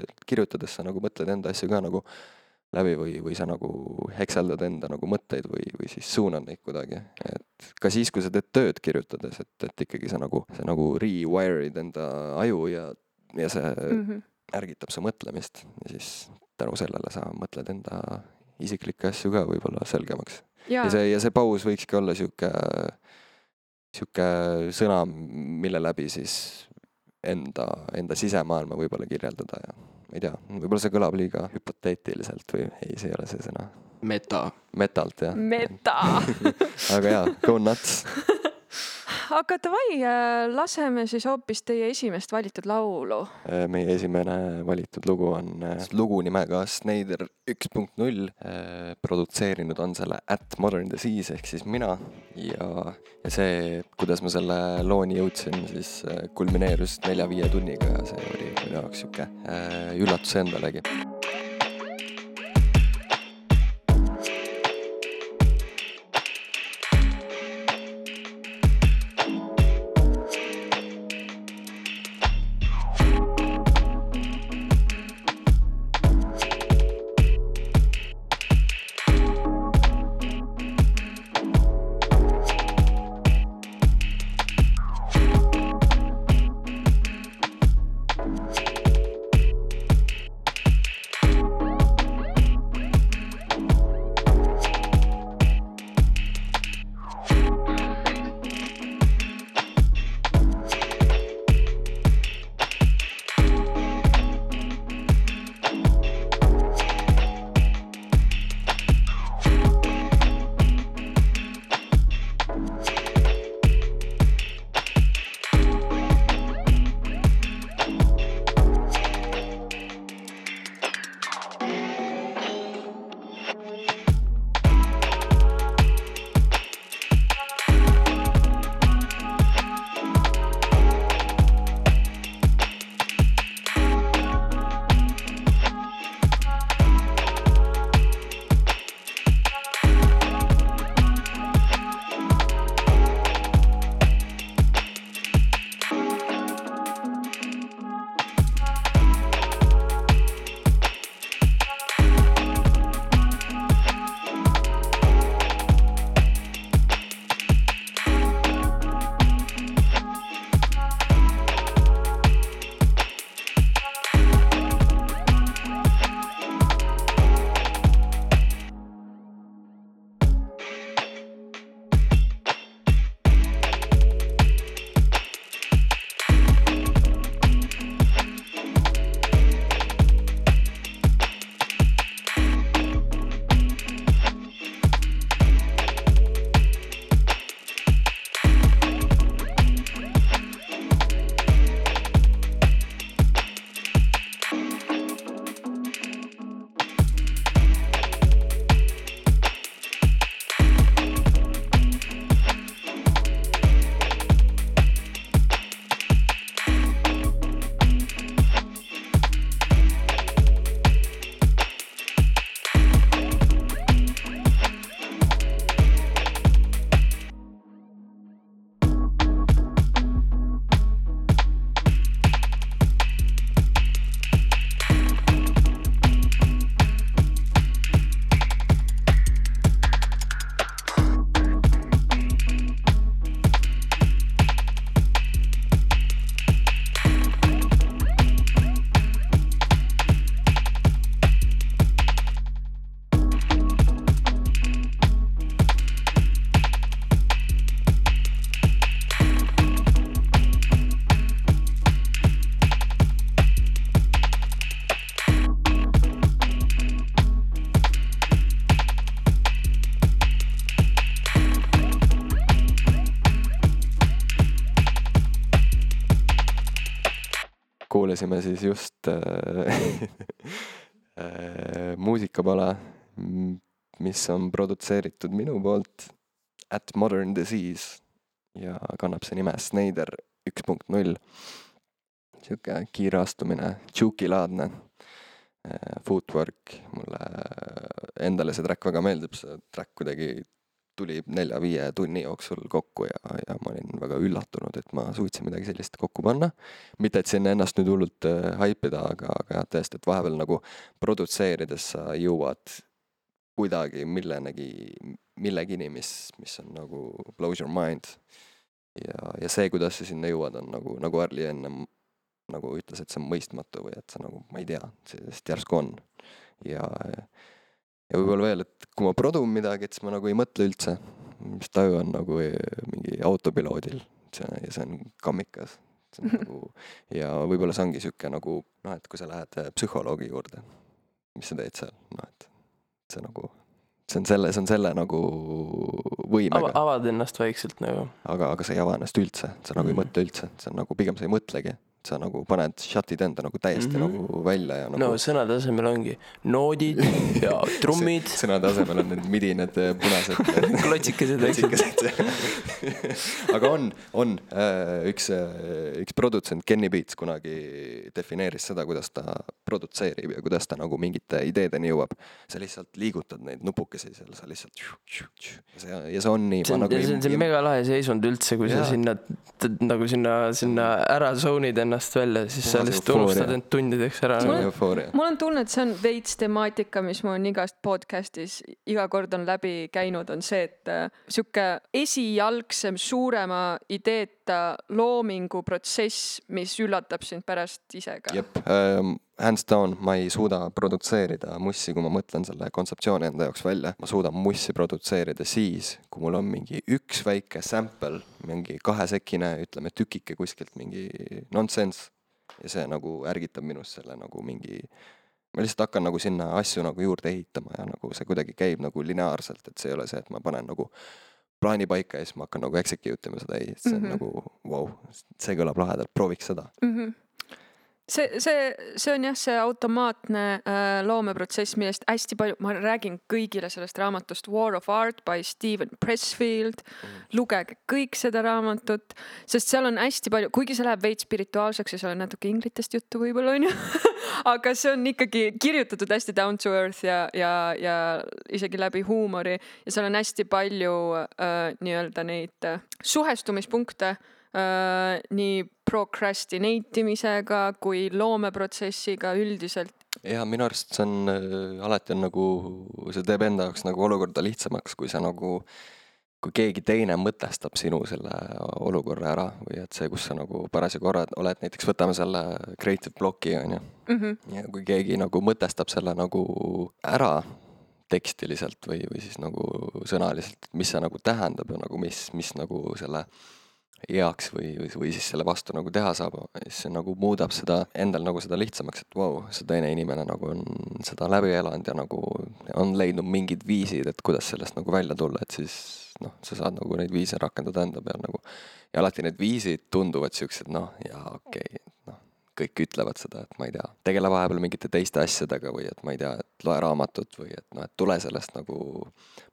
et kirjutades sa nagu mõtled enda asju ka nagu läbi või, või sa nagu hekseldad enda nagu mõtteid või, või siis suunad neid kuidagi, et ka siis, kui sa teed tööd kirjutades, et, et ikkagi sa nagu, sa nagu rewire'id enda aju ja, ja see mm. Mhm. ärgitab su mõtlemist ja siis tänu sellele sa mõtled enda isiklikke asju ka võib-olla selgemaks. ja ja see, ja see paus võikski olla sihuke, sihuke sõna, mille läbi siis enda, enda sisemaailma võib-olla kirjeldada ja ma ei tea, võib-olla see kõlab liiga hüpoteetiliselt või ei, see ei ole see sõna. meta. Metalt jah. meta. aga jaa, go nuts. Aga davai, laseme siis hoopis teie esimest valitud laulu. meie esimene valitud lugu on äh, lugu nimega Snyder üks punkt null. produtseerinud on selle At Modern Disease ehk siis mina ja, ja see, kuidas ma selle looni jõudsin, siis äh, kulmineerus nelja-viie tunniga ja see oli minu jaoks sihuke äh, üllatus endalegi. Kuulasime siis just äh, äh, muusikapala, mis on produtseeritud minu poolt At Modern Disease ja kannab see nime Snyder üks punkt null. sihuke kiire astumine, Juki-laadne äh, footwork, mulle endale see track väga meeldib, see track kuidagi tuli nelja-viie tunni jooksul kokku ja, ja ma olin väga üllatunud, et ma suutsin midagi sellist kokku panna. mitte, et siin ennast nüüd hullult äh, haipida, aga, aga jah, tõesti, et vahepeal nagu produtseerides sa jõuad kuidagi millenegi, millegini, mis, mis on nagu blows your mind. ja, ja see, kuidas sa sinna jõuad, on nagu, nagu Arli enne m- nagu ütles, et see on mõistmatu või et see nagu, ma ei tea, see lihtsalt järsku on. ja, ja võib-olla veel, et kui ma produn midagi, et siis ma nagu ei mõtle üldse, mis taju on nagu eh, mingi autopiloodil, see ja see on kammikas. see on nagu ja võib-olla see ongi sihuke nagu noh, et kui sa lähed eh, psühholoogi juurde, mis sa teed seal, noh et see nagu, see on selle, see on selle nagu Ava, võimega, avad ennast vaikselt nagu. aga, aga sa ei ava ennast üldse, sa nagu ei Mhm. mõtle üldse, see on nagu pigem sa ei mõtlegi, sa nagu paned, shut'id enda nagu täiesti Mhm. nagu välja ja nagu no sõnade asemel ongi noodid ja trummid, sõnade asemel on need midinad eh, punased klotsikesed, klotsikesed. aga on, on äh, üks, üks produtsent Kenny Beats kunagi defineeris seda, kuidas ta produtseerib ja kuidas ta nagu mingite ideedeni jõuab. sa lihtsalt liigutad neid nupukesi seal, sa lihtsalt ja see, ja see on nii. see on, see on, see on mega lahe seisund üldse, kui sa Jaa. sinna nagu sinna, sinna ära zone'id ennast välja, siis sa lihtsalt unustad end tundideks ära. Mul on tunne, et see on veits temaatika, mis mul on igast podcast'is iga kord on läbi käinud, on see, et äh, sihuke esialgsem suurema ideeta loomingu protsess, mis üllatab sind pärast ise ka. jep ähm,, hands down, ma ei suuda produtseerida mussi, kui ma mõtlen selle kontseptsiooni enda jaoks välja. ma suudan mussi produtseerida siis, kui mul on mingi üks väike sample, mingi kahesekine, ütleme tükike kuskilt mingi nonsense. ja see nagu ärgitab minus selle nagu mingi, ma lihtsalt hakkan nagu sinna asju nagu juurde ehitama ja nagu see kuidagi käib nagu lineaarselt, et see ei ole see, et ma panen nagu plaani paika ja siis ma hakkan nagu execute ima seda, ei, see on mm. -hmm. nagu vau wow,, see kõlab lahedalt, prooviks seda. mm. -hmm. see, see, see on jah, see automaatne äh, loomeprotsess, millest hästi palju, ma räägin kõigile sellest raamatust War of Art by Steven Pressfield mm.. lugege kõik seda raamatut, sest seal on hästi palju, kuigi see läheb veits spirituaalseks ja seal on natuke inglitest juttu võib-olla onju, aga see on ikkagi kirjutatud hästi down to earth ja, ja, ja isegi läbi huumori ja seal on hästi palju äh, nii-öelda neid äh, suhestumispunkte äh, nii procrastinate imisega kui loomeprotsessiga üldiselt. ja minu arust see on äh, alati on nagu, see teeb enda jaoks nagu olukorda lihtsamaks, kui sa nagu, kui keegi teine mõtestab sinu selle olukorra ära või et see, kus sa nagu parasjagu oled, oled näiteks võtame selle creative block'i on ju. ja kui keegi nagu mõtestab selle nagu ära tekstiliselt või, või siis nagu sõnaliselt, mis see nagu tähendab ja nagu mis, mis nagu selle heaks või, või, või siis selle vastu nagu teha saab, siis see nagu muudab seda endal nagu seda lihtsamaks, et vau wow,, see teine inimene nagu on seda läbi elanud ja nagu on leidnud mingid viisid, et kuidas sellest nagu välja tulla, et siis noh, sa saad nagu neid viise rakendada enda peal nagu. ja alati need viisid tunduvad siuksed noh, jaa okei okay,, noh kõik ütlevad seda, et ma ei tea, tegele vahepeal mingite teiste asjadega või et ma ei tea, et loe raamatut või et noh, et tule sellest nagu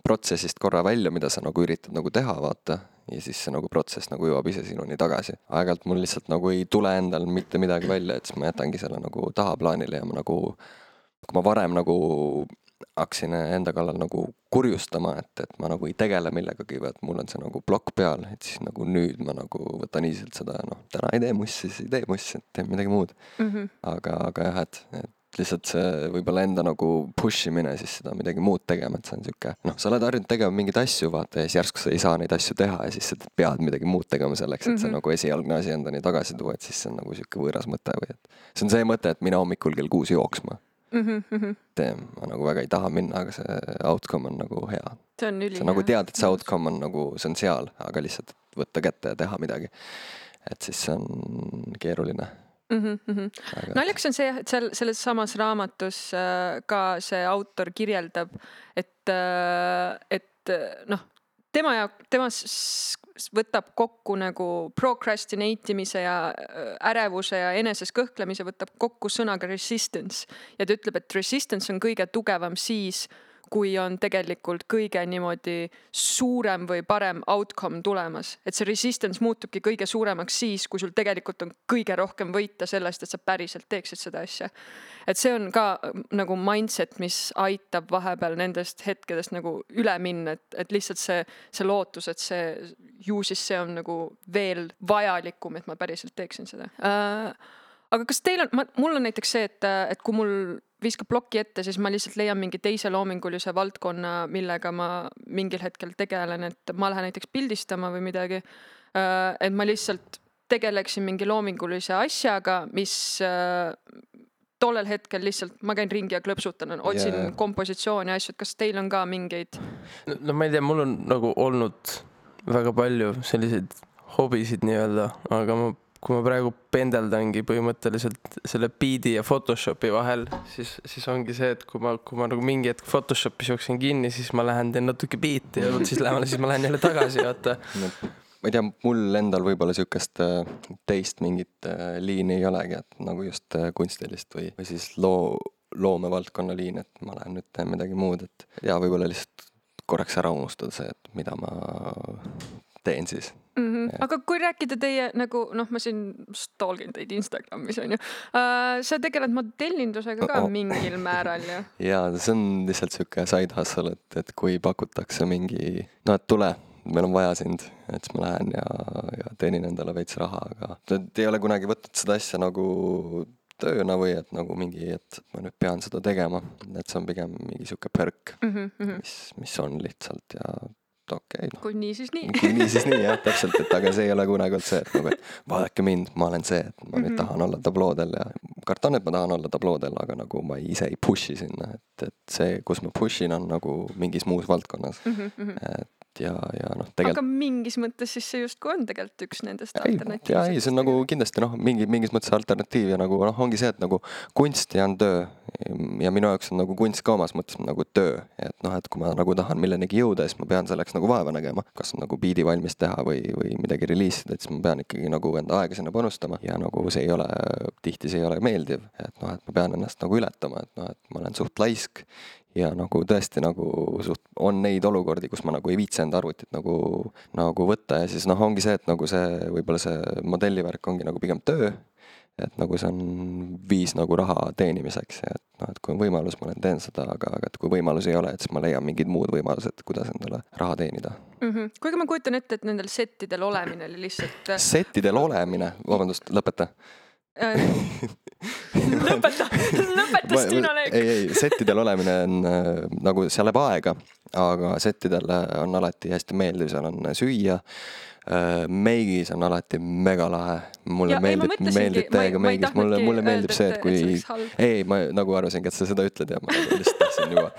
protsessist korra välja, mida sa nagu üritad nagu teha, vaata. ja siis see nagu protsess nagu jõuab ise sinuni tagasi. aeg-ajalt mul lihtsalt nagu ei tule endal mitte midagi välja, et siis ma jätangi selle nagu tahaplaanile ja ma nagu, kui ma varem nagu hakkasin enda kallal nagu kurjustama, et, et ma nagu ei tegele millegagi et mul on see nagu plokk peal, et siis nagu nüüd ma nagu võtan easy'lt seda, noh, täna ei tee mussi, siis ei tee mussi, et teen midagi muud. Mhm. aga, aga jah, et, et lihtsalt see võib-olla enda nagu push imine siis seda midagi muud tegema, et see on sihuke, noh, sa oled harjunud tegema mingeid asju, vaata ja siis järsku sa ei saa neid asju teha ja siis sa pead midagi muud tegema selleks, et see Mhm. nagu esialgne asi endani tagasi tuua, et siis see on nagu sihuke võõras mõte või et see on see mõte, et mina hommikul kell kuus jooksma Mhm, teen, ma nagu väga ei taha minna, aga see outcome on nagu hea. see on ülihea. sa nagu tead, et see outcome on nagu, see on seal, aga lihtsalt et võtta kätte ja teha midagi. et siis see on keeruline. naljakas on see jah, et seal selles samas raamatus äh, ka see autor kirjeldab, et, et äh, noh, tema ja tema võtab kokku nagu procrastinate imise ja äh, ärevuse ja eneses kõhklemise võtab kokku sõnaga resistance. Ja ta ütleb, et resistance on kõige tugevam siis, kui on tegelikult kõige niimoodi suurem või parem outcome tulemas. et see resistance muutubki kõige suuremaks siis, kui sul tegelikult on kõige rohkem võita sellest, et sa päriselt teeksid seda asja. et see on ka äh, nagu mindset, mis aitab vahepeal nendest hetkedest nagu üle minna, et, et lihtsalt see, see lootus, et see, ju siis see on nagu veel vajalikum, et ma päriselt teeksin seda äh, aga kas teil on, mul on näiteks see, et, et kui mul viskab ploki ette, siis ma lihtsalt leian mingi teise loomingulise valdkonna, millega ma mingil hetkel tegelen, et ma lähen näiteks pildistama või midagi. et ma lihtsalt tegeleksin mingi loomingulise asjaga, mis äh, tollel hetkel lihtsalt ma käin ringi ja klõpsutan, otsin yeah. kompositsiooni ja asju, et kas teil on ka mingeid no ma ei tea, mul on nagu olnud väga palju selliseid hobisid nii-öelda, aga ma, kui ma praegu pendeldangi põhimõtteliselt selle beat'i ja Photoshopi vahel, siis, siis ongi see, et kui ma, kui ma nagu mingi hetk Photoshopis jooksen kinni, siis ma lähen teen natuke beat'i ja siis lähemal, siis ma lähen jälle tagasi, vaata. ma ei tea, mul endal võib-olla sihukest äh, teist mingit äh, liini ei olegi, et nagu just äh, kunstilist või, või siis loo, loomevaldkonna liin, et ma lähen nüüd teen midagi muud, et ja võib-olla lihtsalt korraks ära unustada see, et mida ma teen siis. mm. -hmm. aga kui rääkida teie nagu noh, ma siin stalgin teid Instagramis on ju uh,. sa tegeled modellindusega ka Oh. mingil määral ju. ja see on lihtsalt sihuke side hustle, et, et kui pakutakse mingi, no et tule, meil on vaja sind, et siis ma lähen ja, ja teenin endale veits raha, aga ei ole kunagi võtnud seda asja nagu tööna või et nagu mingi, et ma nüüd pean seda tegema, et see on pigem mingi sihuke perk, Mm -hmm. mis, mis on lihtsalt ja okei okay, noh. kui nii, siis nii. kui nii, siis nii jah, täpselt, et aga see ei ole kunagi olnud see, et nagu, et vaadake mind, ma olen see, et ma nüüd Mhm. tahan olla tabloodel ja kardan, et ma tahan olla tabloodel, aga nagu ma ise ei push'i sinna, et, et see, kus ma push in, on nagu mingis muus valdkonnas. Mm -hmm. et ja, ja noh, aga tegelikult. mingis mõttes siis see justkui on tegelikult üks nendest ei, ja ei, alternatiivsetest. see on nagu kindlasti noh, mingi, mingis mõttes alternatiiv ja nagu noh, ongi see, et nagu kunst ja on töö. ja minu jaoks on nagu kunst ka omas mõttes nagu töö, et noh, et kui ma nagu tahan millenegi jõuda, siis ma pean selleks nagu vaeva nägema. kas nagu biidi valmis teha või, või midagi reliisida, et siis ma pean ikkagi nagu enda aega sinna panustama ja nagu see ei ole, tihti see ei ole meeldiv, et noh, et ma pean ennast nagu ületama, et noh, et ma olen suht laisk ja nagu tõesti nagu suht on neid olukordi, kus ma nagu ei viitsi enda arvutit nagu, nagu võtta ja siis noh, ongi see, et nagu see võib-olla see modellivärk ongi nagu pigem töö. et nagu see on viis nagu raha teenimiseks ja et noh, et kui on võimalus, ma teen seda, aga, aga et kui võimalusi ei ole, et siis ma leian mingid muud võimalused, kuidas endale raha teenida. mm. -hmm. kuigi ma kujutan ette, et nendel settidel olemine oli lihtsalt äh, settidel olemine, vabandust, lõpeta. Äh, lõpeta, lõpeta, Stiina Leek. ei, ei, settidel olemine on äh, nagu seal läheb aega, aga settidel on alati hästi meeldiv, seal on süüa äh,. meigis on alati megalahe, mulle Ja, meeldib, meeldib täiega meigis, mulle, mulle meeldib see, et- kui ei, ma nagu arvasingi, et sa seda ütled ja ma nagu lihtsalt tahtsin juba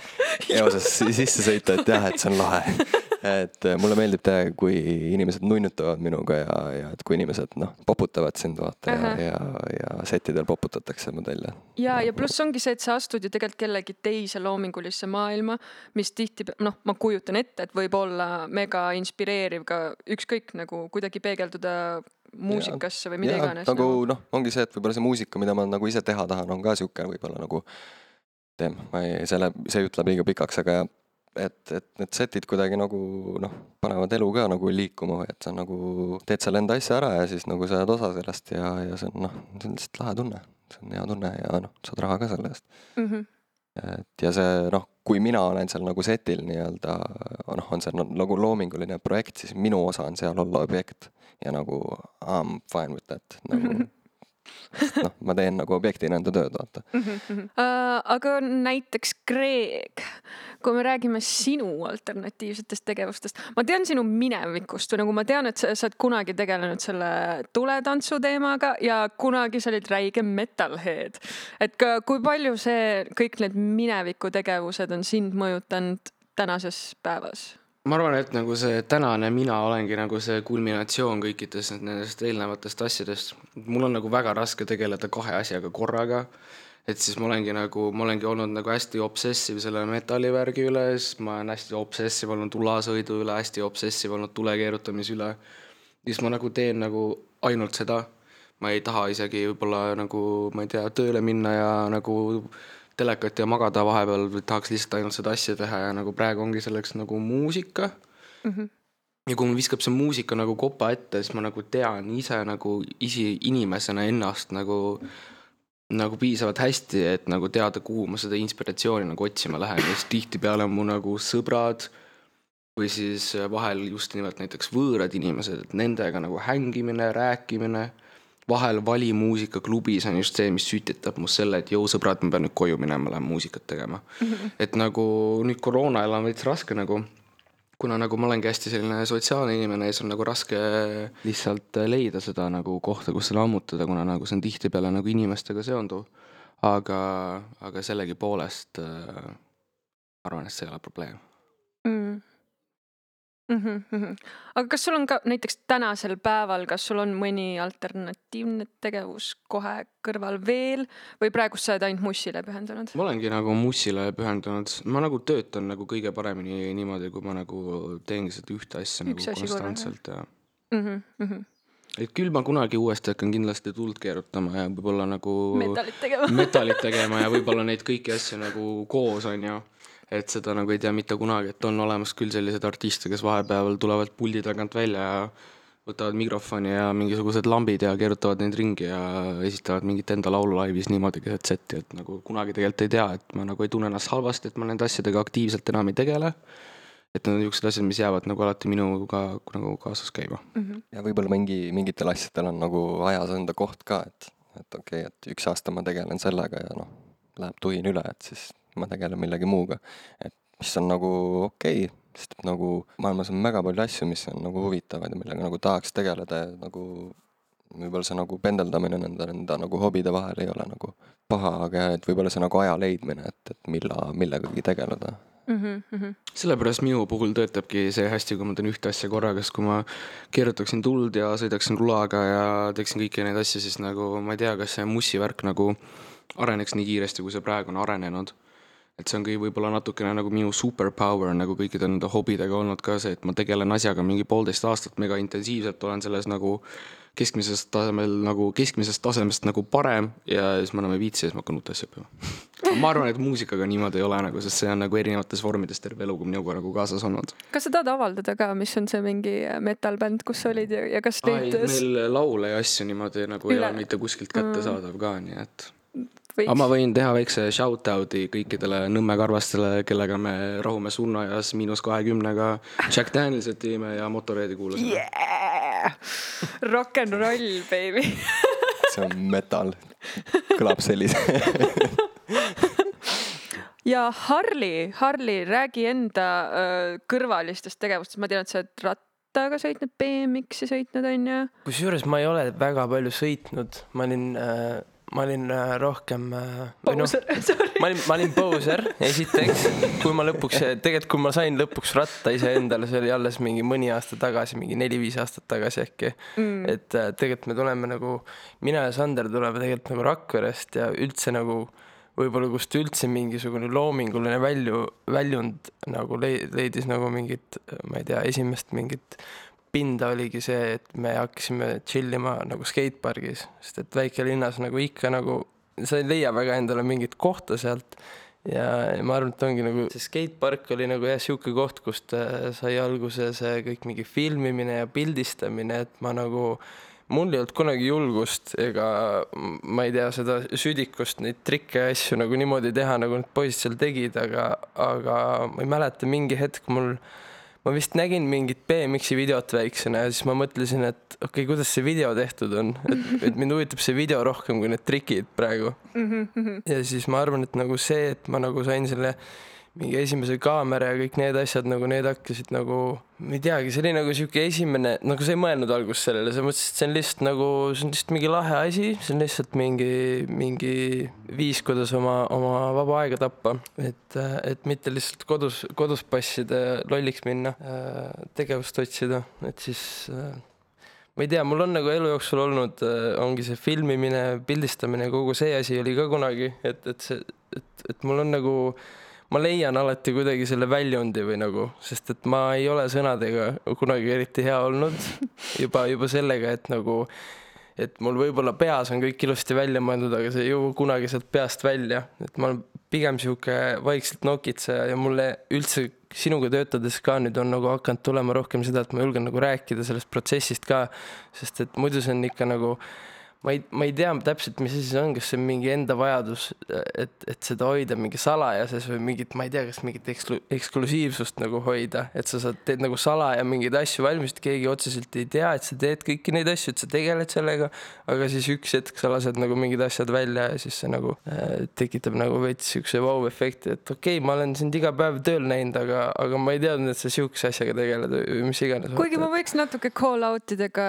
eoses sisse sõita, et jah, et see on lahe. Et äh, mulle meeldib täiega, kui inimesed nunnutavad minuga ja, ja et kui inimesed noh, poputavad sind vaata ja, ja, ja setidel poputatakse modelle. ja, ja pluss ongi see, et sa astud ju tegelikult kellegi teise loomingulisse maailma, mis tihti, noh, ma kujutan ette, et võib olla mega inspireeriv ka ükskõik nagu kuidagi peegelduda muusikasse või mida Jaa, iganes nagu noh, ongi see, et võib-olla see muusika, mida ma nagu ise teha tahan, on ka sihuke võib-olla nagu. teem, ma ei, selle, see ütleb liiga pikaks, aga et, et need setid kuidagi nagu noh, panevad elu ka nagu liikuma või et sa nagu teed selle enda asja ära ja siis nagu sa oled osa sellest ja, ja see on noh, see on lihtsalt lahe tunne. see on hea tunne ja noh, saad raha ka selle eest. mm. -hmm. et ja see noh, kui mina olen seal nagu setil nii-öelda noh, on see nagu loominguline projekt, siis minu osa on seal olla objekt ja nagu I m fine with that nagu sest noh, ma teen nagu objektina enda tööd, vaata. Uh, aga näiteks Kreek, kui me räägime sinu alternatiivsetest tegevustest, ma tean sinu minevikust või nagu ma tean, et sa, sa oled kunagi tegelenud selle tuletantsu teemaga ja kunagi sa olid räige metalhead. et ka, kui palju see, kõik need minevikutegevused on sind mõjutanud tänases päevas? Ma arvan, et nagu see tänane mina olengi nagu see kulminatsioon kõikidest nendest eelnevatest asjadest. mul on nagu väga raske tegeleda kahe asjaga korraga. et siis ma olengi nagu, ma olengi olnud nagu hästi obsessiv selle metallivärgi üle, siis ma olen hästi obsessiv olnud tulasõidu üle, hästi obsessiv olnud tule keerutamise üle. siis ma nagu teen nagu ainult seda. ma ei taha isegi võib-olla nagu, ma ei tea, tööle minna ja nagu telekat ja magada vahepeal, tahaks lihtsalt ainult seda asja teha ja nagu praegu ongi selleks nagu muusika mm. -hmm ja kui mul viskab see muusika nagu kopa ette, siis ma nagu tean ise nagu isi inimesena ennast nagu nagu piisavalt hästi, et nagu teada, kuhu ma seda inspiratsiooni nagu otsima lähen ja siis tihtipeale on mu nagu sõbrad või siis vahel just nimelt näiteks võõrad inimesed, et nendega nagu hängimine, rääkimine. Vahel valimuusikaklubis on just see, mis sütitab must selle, et jõu sõbrad, ma pean nüüd koju minema, lähen muusikat tegema mm. -hmm. et nagu nüüd koroona ajal on veits raske nagu kuna nagu ma olengi hästi selline sotsiaalne inimene, siis on nagu raske lihtsalt leida seda nagu kohta, kus seda ammutada, kuna nagu see on tihtipeale nagu inimestega seonduv. aga, aga sellegipoolest äh, arvan, et see ei ole probleem mm.. Mm -hmm, mm -hmm. aga kas sul on ka näiteks tänasel päeval, kas sul on mõni alternatiivne tegevus kohe kõrval veel või praegust sa oled ainult mussile pühendunud? ma olengi nagu mussile pühendunud, ma nagu töötan nagu kõige paremini niimoodi, kui ma nagu teengi seda ühte asja Üks nagu konstantselt ja mm. -hmm, mm -hmm. et küll ma kunagi uuesti hakkan kindlasti tuld keerutama ja võib-olla nagu metallit tegema metallit tegema ja võib-olla neid kõiki asju nagu koos, on ju. Et seda nagu ei tea mitte kunagi, et on olemas küll selliseid artiste, kes vahepeal tulevad puldi tagant välja ja võtavad mikrofoni ja mingisugused lambid ja keerutavad neid ringi ja esitavad mingit enda laulu laivis niimoodi keset setti, et nagu kunagi tegelikult ei tea, et ma nagu ei tunne ennast halvasti, et ma nende asjadega aktiivselt enam ei tegele. et need on niisugused asjad, mis jäävad nagu alati minuga nagu kaasas käima. ja võib-olla mingi, mingitel asjadel on nagu ajas enda koht ka, et, et okei okay,, et üks aasta ma tegelen sellega ja noh, läheb tuhin üle, et siis ma tegelen millegi muuga. et mis on nagu okei okay, sest et nagu maailmas on väga palju asju, mis on nagu huvitavad ja millega nagu tahaks tegeleda ja nagu võib-olla see nagu pendeldamine nende, enda nagu hobide vahel ei ole nagu paha, aga et võib-olla see nagu aja leidmine, et, et milla, millegagi tegeleda mm. -hmm. sellepärast minu puhul töötabki see hästi, kui ma teen ühte asja korraga, sest kui ma keerutaksin tuld ja sõidaksin rulaga ja teeksin kõiki neid asju, siis nagu ma ei tea, kas see mussivärk nagu areneks nii kiiresti, kui see praegu on arenenud. Et see ongi võib-olla natukene nagu minu superpower nagu kõikide nende hobidega olnud ka see, et ma tegelen asjaga mingi poolteist aastat mega intensiivselt, olen selles nagu keskmisest tasemel nagu keskmisest tasemest nagu parem ja siis enam ei viitsi ja siis ma hakkan uut asja õppima. ma arvan, et muusikaga niimoodi ei ole nagu, sest see on nagu erinevates vormides terve elu minuga nagu kaasas olnud. kas sa tahad avaldada ka, mis on see mingi metal-bänd, kus sa olid ja, ja kas neid meil laule ja asju niimoodi nagu ei Üle- ole mitte kuskilt kättesaadav ka, nii et võiks. Aga ma võin teha väikse shout-out'i kõikidele Nõmme karvastele, kellega me rahume surnuaias miinus kahekümnega. Jack Danielsit viime ja Motorheadi kuulasime yeah! Rock n roll, baby. See on metal, kõlab sellise. Ja Harli, Harli, räägi enda öö, kõrvalistest tegevustest, ma tean, et sa oled rattaga sõitnud, BMX-i sõitnud, onju. kusjuures ma ei ole väga palju sõitnud, ma olin äh, ma olin äh, rohkem äh, või noh, ma olin, ma olin poser, esiteks, kui ma lõpuks, tegelikult kui ma sain lõpuks ratta iseendale, see oli alles mingi mõni aasta tagasi, mingi neli-viis aastat tagasi äkki mm.. et äh, tegelikult me tuleme nagu, mina ja Sander tuleme tegelikult nagu Rakverest ja üldse nagu võib-olla kust üldse mingisugune loominguline välju, väljund nagu lei- leidis nagu mingit, ma ei tea, esimest mingit pinda oligi see, et me hakkasime chill ima nagu skatepargis, sest et väikelinnas nagu ikka nagu sa ei leia väga endale mingit kohta sealt. Ja ma arvan, et ongi nagu see skatepark oli nagu jah, sihuke koht, kust äh, sai alguse see kõik mingi filmimine ja pildistamine, et ma nagu mul ei olnud kunagi julgust ega ma ei tea seda südikust neid trikke ja asju nagu niimoodi teha, nagu need poisid seal tegid, aga, aga ma ei mäleta, mingi hetk mul ma vist nägin mingit BMX-i videot väiksena ja siis ma mõtlesin, et okei okay,, kuidas see video tehtud on, et, et mind huvitab see video rohkem kui need trikid praegu. ja siis ma arvan, et nagu see, et ma nagu sain selle mingi esimese kaamera ja kõik need asjad nagu need hakkasid nagu, ma ei teagi, see oli nagu sihuke esimene, nagu sa ei mõelnud alguses sellele, sa mõtlesid, et see on lihtsalt nagu, see on lihtsalt mingi lahe asi, see on lihtsalt mingi, mingi viis, kuidas oma, oma vaba aega tappa, et, et mitte lihtsalt kodus, kodus passida ja lolliks minna, tegevust otsida, et siis äh, ma ei tea, mul on nagu elu jooksul olnud, ongi see filmimine, pildistamine, kogu see asi oli ka kunagi, et, et see, et, et mul on nagu, ma leian alati kuidagi selle väljundi või nagu, sest et ma ei ole sõnadega kunagi eriti hea olnud. Juba, juba sellega, et nagu et mul võib-olla peas on kõik ilusti välja mõeldud, aga see ei jõua kunagi sealt peast välja, et ma olen pigem sihuke vaikselt nokitseja ja mulle üldse sinuga töötades ka nüüd on nagu hakanud tulema rohkem seda, et ma julgen nagu rääkida sellest protsessist ka, sest et muidu see on ikka nagu ma ei, ma ei tea täpselt, mis asi see on, kas see on mingi enda vajadus, et, et seda hoida mingi salajases või mingit, ma ei tea, kas mingit eksklu-, eksklusiivsust nagu hoida, et sa saad, teed nagu salaja mingeid asju valmis, et keegi otseselt ei tea, et sa teed kõiki neid asju, et sa tegeled sellega, aga siis üks hetk sa lased nagu mingid asjad välja ja siis see nagu äh, tekitab nagu veits siukse vau-efekti, et okei okay,, ma olen sind iga päev tööl näinud, aga, aga ma ei teadnud, et sa siukse asjaga tegeled või mis iganes. kuigi ma võiks natuke call out idega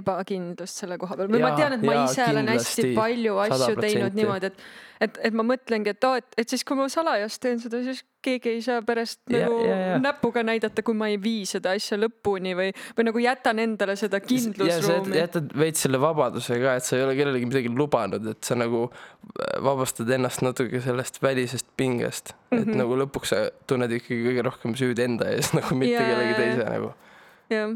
ebakindlust selle koha peal või ma tean, et ma jaa, ise olen hästi palju asju 100%. teinud niimoodi, et et, et ma mõtlengi, et aa, et, et siis, kui ma salajas teen seda, siis keegi ei saa pärast Ja- nagu ja- ja. näpuga näidata, kui ma ei vii seda asja lõpuni või, või nagu jätan endale seda ja kindlusruumi. jätad veits selle vabaduse ka, et sa ei ole kellelegi midagi lubanud, et sa nagu vabastad ennast natuke sellest välisest pingest mm, -hmm. et Mhm. nagu lõpuks sa tunned ikkagi kõige rohkem süüd enda ees nagu mitte Jaa, kellegi teise nagu,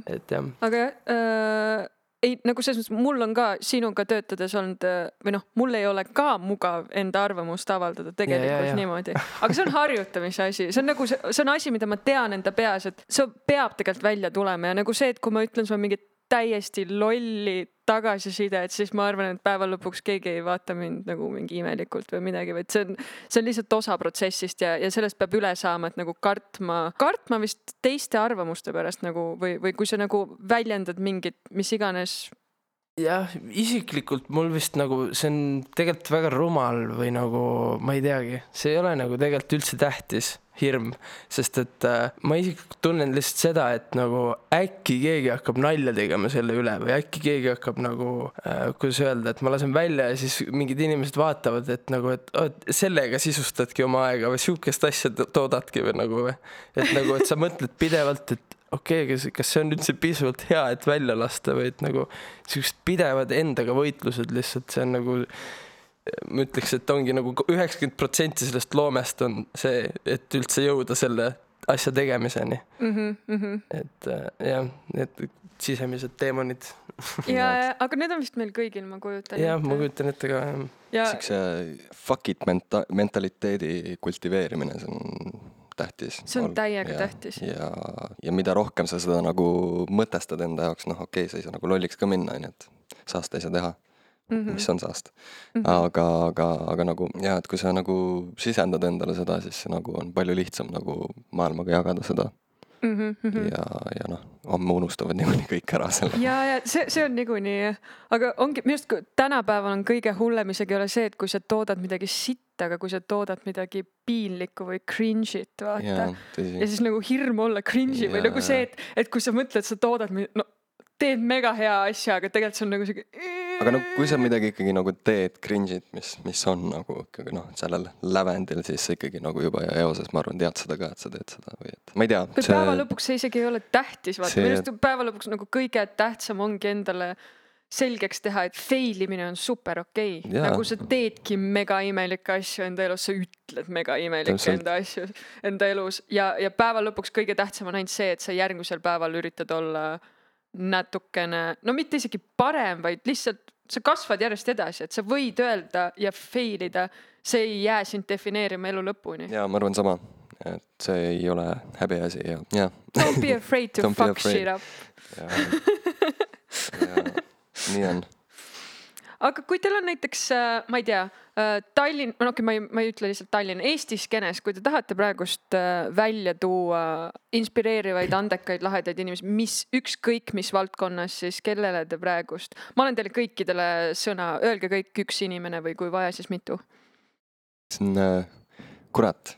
et jah. aga jah äh,, ei nagu selles mõttes, mul on ka sinuga töötades olnud äh, või noh, mul ei ole ka mugav enda arvamust avaldada tegelikult ja, ja. niimoodi, aga see on harjutamise asi, see on nagu, see on asi, mida ma tean enda peas, et see peab tegelikult välja tulema. Ja nagu see, et kui ma ütlen sulle mingit täiesti lolli tagasisidet, siis ma arvan, et päeva lõpuks keegi ei vaata mind nagu mingi imelikult või midagi, vaid see on, see on lihtsalt osa protsessist ja, ja sellest peab üle saama, et nagu kartma, kartma vist teiste arvamuste pärast nagu või, või kui sa nagu väljendad mingit, mis iganes. jah, isiklikult mul vist nagu see on tegelikult väga rumal või nagu ma ei teagi, see ei ole nagu tegelikult üldse tähtis, hirm, sest et äh, ma isiklikult tunnen lihtsalt seda, et nagu äkki keegi hakkab nalja tegema selle üle või äkki keegi hakkab nagu äh,, kuidas öelda, et ma lasen välja ja siis mingid inimesed vaatavad, et nagu, et et sellega sisustadki oma aega või sihukest asja to- toodadki või nagu et nagu, et sa mõtled pidevalt, et okei okay,, kas, kas see on üldse piisavalt hea, et välja lasta või et nagu siuksed pidevad endaga võitlused lihtsalt, see on nagu ma ütleks, et ongi nagu üheksakümmend protsenti sellest loomest on see, et üldse jõuda selle asja tegemiseni, Mm -hmm. et äh, jah, need sisemised teemonid. ja, ja, aga need on vist meil kõigil, ma kujutan jah, ma kujutan ette ka jah. ja siukse fuck it menta-, mentaliteedi kultiveerimine, see on tähtis. See on täiega tähtis. ja, ja mida rohkem sa seda nagu mõtestad enda jaoks, noh, okei okay,, sa ei saa nagu lolliks ka minna, onju, et saasta ei saa teha mm, Mhm. -hmm. mis on saast mm. -hmm. aga, aga, aga nagu ja, et kui sa nagu sisendad endale seda, siis nagu on palju lihtsam nagu maailmaga jagada seda mm. -hmm. ja, ja noh, homme unustavad niikuinii kõik ära selle. ja, ja see, see on niikuinii jah, aga ongi minu arust tänapäeval on kõige hullem isegi ei ole see, et kui sa toodad midagi sitta, aga kui sa toodad midagi piinlikku või cringe'it, vaata ja siis nagu hirm olla cringe'i või Jaa, nagu see, et, et kui sa mõtled, sa toodad, no teed mega hea asja, aga tegelikult see on nagu siuke. aga no kui sa midagi ikkagi nagu teed cringe'it, mis, mis on nagu ikkagi noh, sellel lävendil, siis sa ikkagi nagu juba eoses, ma arvan, tead seda ka, et sa teed seda või et ma ei tea. või päeva lõpuks see isegi ei ole tähtis, vaata see- minu arust päeva lõpuks nagu kõige tähtsam ongi endale selgeks teha, et fail imine on super okei okay.. Nagu sa teedki mega imelikke asju enda elus, sa ütled mega imelikke enda asju enda elus ja, ja päeva lõpuks kõige tähtsam on ainult see, et sa järgmisel päeval üritad olla natukene, no mitte isegi parem, vaid lihtsalt sa kasvad järjest edasi, et sa võid öelda ja fail ida, see ei jää sind defineerima elu lõpuni. jaa, ma arvan sama, et see ei ole häbiasi ja, ja, Don't be afraid to Don't fuck afraid. shit up. ja, ja nii on. Aga kui teil on näiteks, ma ei tea, Tallinn, no okei, ma ei, ma ei ütle lihtsalt Tallinn, Eesti skeenes, kui te tahate praegust äh, välja tuua inspireerivaid, andekaid, lahedaid inimesi, mis ükskõik mis valdkonnas, siis kellele te praegust, ma olen teile kõikidele sõna, öelge kõik üks inimene või kui vaja, siis mitu. see on äh,, kurat,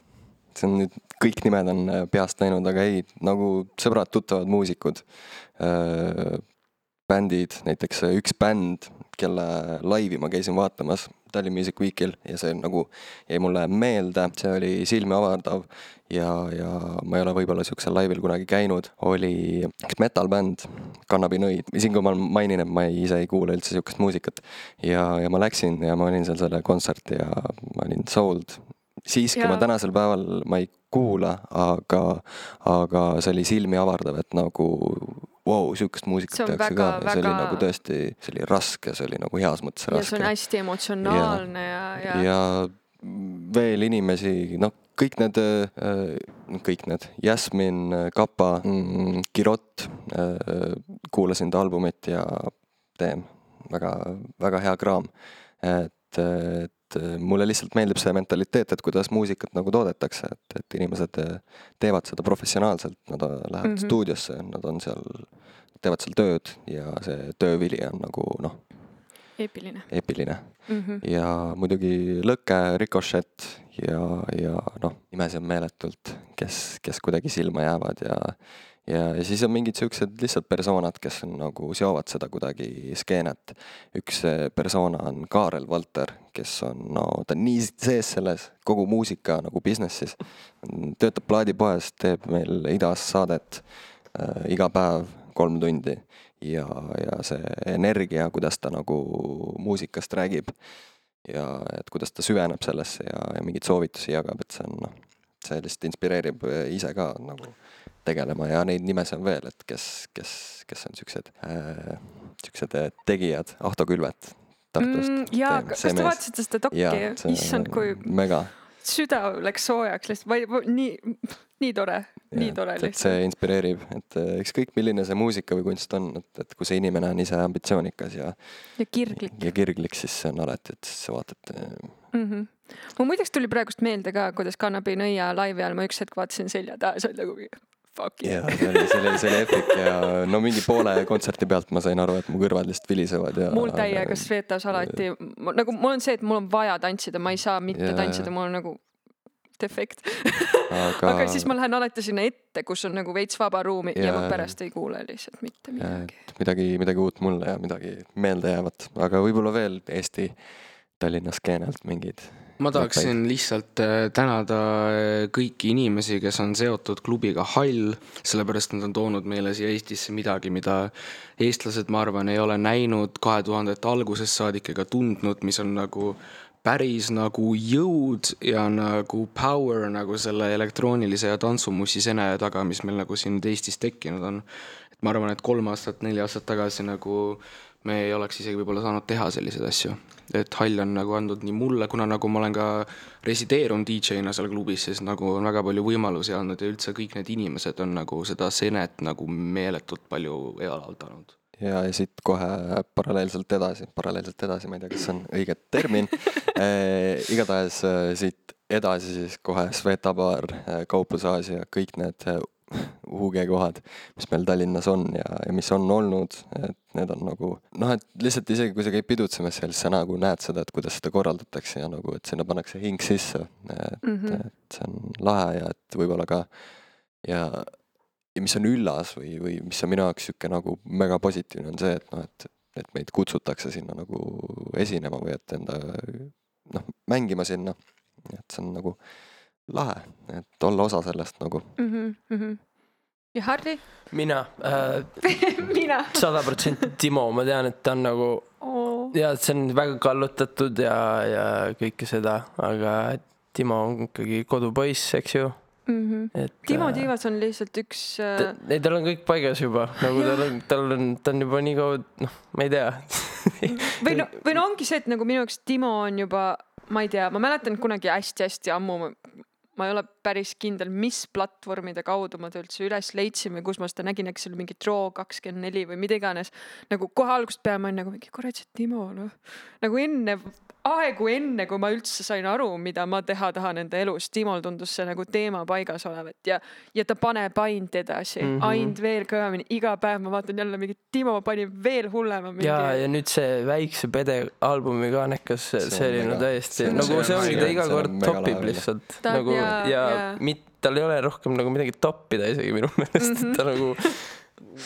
see on nüüd, kõik nimed on äh, peast läinud, aga ei, nagu sõbrad, tuttavad muusikud äh,, bändid, näiteks äh, üks bänd, kelle laivi ma käisin vaatamas, Tallinn Music Weekil ja see nagu jäi mulle meelde, see oli silmi avardav ja, ja ma ei ole võib-olla siuksel laivil kunagi käinud, oli üks metal-bänd, Kannabinõid, siinkohal ma mainin, et ma ei, ise ei kuula üldse siukest muusikat. ja, ja ma läksin ja ma olin seal selle kontserti ja ma olin sold. Siiski ja. Ma tänasel päeval ma ei kuula, aga, aga see oli silmi avardav, et nagu vau wow,, sihukest muusikat tehakse ka ja see oli väga- nagu tõesti, see oli raske, see oli nagu heas mõttes ja see raske on hästi emotsionaalne ja, ja, ja. ja veel inimesi, noh, kõik need, kõik need, Jasmin, Kapa, Kirot, kuulasin ta albumit ja teem, väga, väga hea kraam. et, et mulle lihtsalt meeldib see mentaliteet, et kuidas muusikat nagu toodetakse, et, et inimesed teevad seda professionaalselt, nad lähevad mm. -hmm. stuudiosse, nad on seal, teevad seal tööd ja see töövili on nagu noh, eepiline eepiline mm. -hmm. ja muidugi Lõke, Ricochet ja, ja noh, nimesid on meeletult, kes, kes kuidagi silma jäävad ja ja, ja siis on mingid siuksed lihtsalt persoonad, kes on nagu seovad seda kuidagi skeenet. üks eh, persona on Kaarel Valter, kes on, no ta on nii sees selles kogu muusika nagu business'is. töötab plaadipoes, teeb meil idas saadet äh, iga päev kolm tundi ja, ja see energia, kuidas ta nagu muusikast räägib ja et kuidas ta süveneb sellesse ja, ja mingeid soovitusi jagab, et see on noh, see lihtsalt inspireerib äh, ise ka nagu tegelema ja neid nimesid on veel, et kes, kes, kes on siuksed äh,, siuksed äh, tegijad, Ahto Külvet Tartust mm,. jaa, kas te vaatasite seda dokki? issand, kui mega süda läks soojaks lihtsalt, ma ei, nii, nii tore, nii tore lihtsalt. see inspireerib, et äh, ükskõik, milline see muusika või kunst on, et, et kui see inimene on ise ambitsioonikas ja, ja kirglik ja kirglik, siis see on alati, et siis sa vaatad äh, mm. -hmm. mul muideks tuli praegust meelde ka, kuidas Kannabi nõia laivi ajal ma üks hetk vaatasin selja taha, see oli nagu fuck ja yeah. see oli, see oli, see oli epic ja no mingi poole kontserti pealt ma sain aru, et mu kõrvad lihtsalt vilisevad ja. mul täiega Svetas alati, nagu mul on see, et mul on vaja tantsida, ma ei saa mitte Jaa. tantsida, mul on nagu defekt aga, aga siis ma lähen alati sinna ette, kus on nagu veits vaba ruumi ja, ja ma pärast ei kuule lihtsalt mitte midagi. midagi, midagi uut mulle ja midagi meeldejäävat, aga võib-olla veel Eesti Tallinna skeenelt mingid. Ma tahaksin lihtsalt äh, tänada äh, kõiki inimesi, kes on seotud klubiga Hall, sellepärast nad on toonud meile siia Eestisse midagi, mida eestlased, ma arvan, ei ole näinud kahe tuhandete algusest saadik ega tundnud, mis on nagu päris nagu jõud ja nagu power nagu selle elektroonilise ja tantsumussi sene taga, mis meil nagu siin Eestis tekkinud on. et ma arvan, et kolm aastat, neli aastat tagasi nagu me ei oleks isegi võib-olla saanud teha selliseid asju. et hall on nagu andnud nii mulle, kuna nagu ma olen ka resideerunud DJ-na seal klubis, siis nagu on väga palju võimalusi andnud ja üldse kõik need inimesed on nagu seda senet nagu meeletult palju elavdanud ja, ja siit kohe paralleelselt edasi, paralleelselt edasi, ma ei tea, kas see on õige termin e,. igatahes eh, siit edasi siis kohe Sveta baar, Kauplus Aasia, kõik need UG-kohad, mis meil Tallinnas on ja, ja mis on olnud, et need on nagu noh, et lihtsalt isegi kui sa käid pidutsemas seal, siis sa nagu näed seda, et kuidas seda korraldatakse ja nagu, et sinna pannakse hing sisse. et mm. -hmm. et see on lahe ja et võib-olla ka ja, ja mis on üllas või, või mis on minu jaoks sihuke nagu mega positiivne, on see, et noh, et, et meid kutsutakse sinna nagu esinema või et enda noh, mängima sinna. et see on nagu lahe, et olla osa sellest nagu mm. -hmm, mm -hmm. ja Harri? mina äh, mina sada protsenti Timo, ma tean, et ta on nagu oh.. ja see on väga kallutatud ja, ja kõike seda, aga Timo on ikkagi kodupoiss, eks ju, Mm -hmm. et. Timo Tiivas on lihtsalt üks äh, ei, tal on kõik paigas juba, nagu tal on, tal on, ta on juba nii kaua, noh, ma ei tea. või no, või no ongi see, et nagu minu jaoks Timo on juba, ma ei tea, ma mäletan kunagi hästi-hästi ammu, ma ei ole päris kindel, mis platvormide kaudu ma ta üldse üles leidsin või kus ma seda nägin, äkki see oli mingi Draw kakskümmend neli või mida iganes. nagu kohe algusest peale ma olin nagu mingi kurat, see Timo noh, nagu enne, aegu enne, kui ma üldse sain aru, mida ma teha tahan enda elus, Timol tundus see nagu teema paigas olevat ja, ja ta paneb ainult edasi mm. -hmm. ainult veel kõvemini, iga päev ma vaatan jälle mingi Timo pani veel hullema mingi. ja, ja nüüd see Väikse Pede albumi kaanekas, see, oli no mega- täiesti see on- nagu see see on ongi, ta iga kord topib lihtsalt Ta- nagu ja, jaa. ja mit-, tal ei ole rohkem nagu midagi toppida isegi minu meelest mm, -hmm. et ta nagu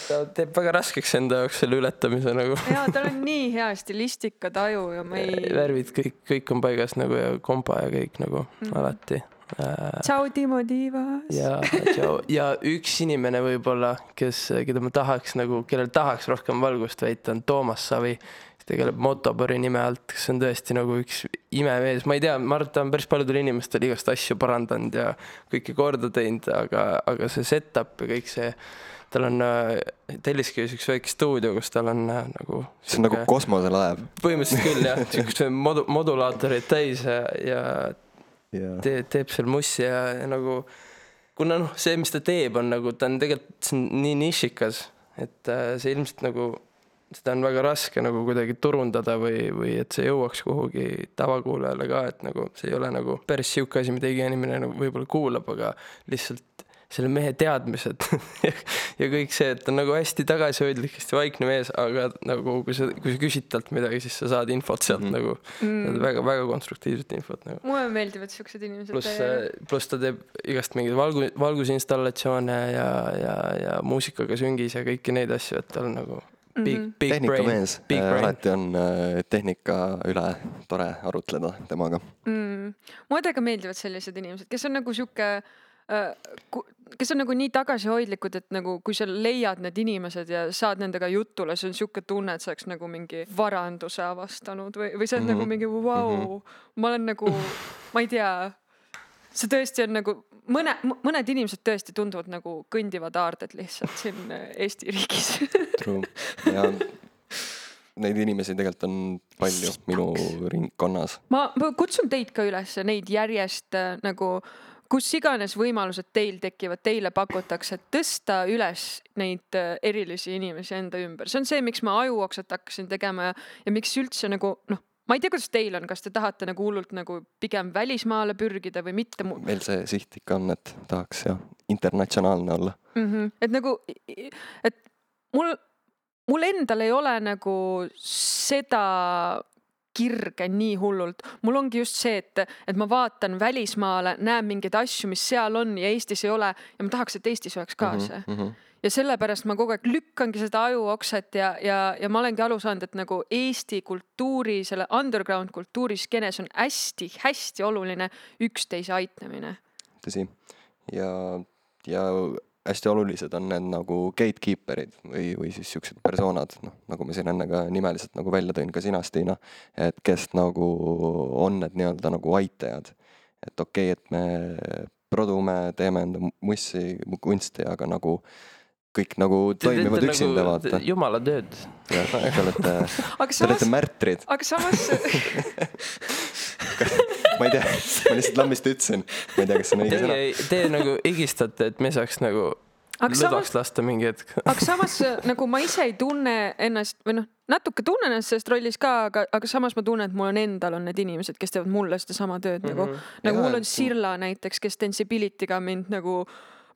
ta teeb väga raskeks enda jaoks selle ületamise nagu. ja tal on nii hea stilistika taju ja ma ei. värvid kõik, kõik on paigas nagu ja kompa ja kõik nagu mm. -hmm. alati äh,. tšau, Timo Tiivas. ja, ja üks inimene võib-olla, kes, keda ma tahaks nagu, kellel tahaks rohkem valgust väita, on Toomas Savi. Kes tegeleb Motopori nime alt, kes on tõesti nagu üks imemees, ma ei tea, ma arvan, et ta on päris paljudele inimestele igast asju parandanud ja kõike korda teinud, aga, aga see setup ja kõik see, tal on äh, Telliskivis üks väike stuudio, kus tal on äh, nagu. see on nagu kosmoselaev. Põhimõtteliselt küll jah, siukest modu-, modulaatoreid täis ja, ja ja teeb, teeb seal mussi ja, ja nagu kuna noh, see, mis ta teeb, on nagu ta on tegelikult, see on nii nišikas, et äh, see ilmselt nagu seda on väga raske nagu kuidagi turundada või, või et see jõuaks kuhugi tavakuulajale ka, et nagu see ei ole nagu päris sihuke asi, mida iga inimene nagu võib-olla kuulab, aga lihtsalt selle mehe teadmised ja kõik see, et ta on nagu hästi tagasihoidlik, hästi vaikne mees, aga nagu kui sa, kui sa küsid talt midagi, siis sa saad infot sealt mm. -hmm. nagu mm. väga-väga konstruktiivset infot nagu mulle meeldivad siuksed inimesed. pluss, pluss ta teeb igast mingeid valgu, valgusinstallatsioone ja, ja, ja muusikaga süngis ja kõiki neid asju, et tal on nagu big Mhm., big tehnikamees, big brain. alati on äh, tehnika üle tore arutleda temaga. mm.. mulle täiega meeldivad sellised inimesed, kes on nagu sihuke äh,, kes on nagu nii tagasihoidlikud, et nagu kui sa leiad need inimesed ja saad nendega jutule, see on sihuke tunne, et sa oleks nagu mingi varanduse avastanud või, või sa oled mm -hmm. nagu Mhm. mingi vau mm, -hmm. ma olen nagu, ma ei tea, see tõesti on nagu mõne, mõned inimesed tõesti tunduvad nagu kõndivad aarded lihtsalt siin äh, Eesti riigis. True. Ja neid inimesi tegelikult on palju minu ringkonnas. ma, kutsun teid ka üles neid järjest äh, nagu kus iganes võimalused teil tekivad, teile pakutakse, tõsta üles neid äh, erilisi inimesi enda ümber, see on see, miks ma ajuoksat hakkasin tegema ja, ja miks üldse nagu noh, ma ei tea, kuidas teil on, kas te tahate nagu hullult nagu pigem välismaale pürgida või mitte meil see siht ikka on, et tahaks jah, internatsionaalne olla. mm. -hmm. et nagu, et mul, mul endal ei ole nagu seda kirge nii hullult, mul ongi just see, et, et ma vaatan välismaale, näen mingeid asju, mis seal on ja Eestis ei ole ja ma tahaks, et Eestis oleks ka Mhm, see. Ja sellepärast ma kogu aeg lükkangi seda ajuokset ja, ja, ja ma olengi aru saanud, et nagu Eesti kultuuri, selle underground kultuuriskeenes on hästi-hästi oluline üksteise aitamine. tõsi. ja, ja hästi olulised on need nagu gatekeeper'id või, või siis siuksed persoonad, noh nagu ma siin enne ka nimeliselt nagu välja tõin, ka sina, Stiina. et kes nagu on need nii-öelda nagu aitajad. et okei okay,, et me produme, teeme enda mu- mussi, kunsti, aga nagu kõik nagu toimivad üksinda, vaata. jumala tööd. Te olete, aga te samas olete, märtrid, aga samas ma ei tea, ma lihtsalt lammist ütlesin, ma ei tea, kas see on õige sõna. Te nagu higistate, et me saaks nagu aga samas lõdvaks, lasta mingi hetk. aga samas nagu ma ise ei tunne ennast või noh, natuke tunnen ennast selles rollis ka, aga, aga samas ma tunnen, et mul on endal on need inimesed, kes teevad mulle sedasama tööd mm -hmm. nagu, nagu Jaa, mul on Sirla näiteks, kes Sensibility'ga mind nagu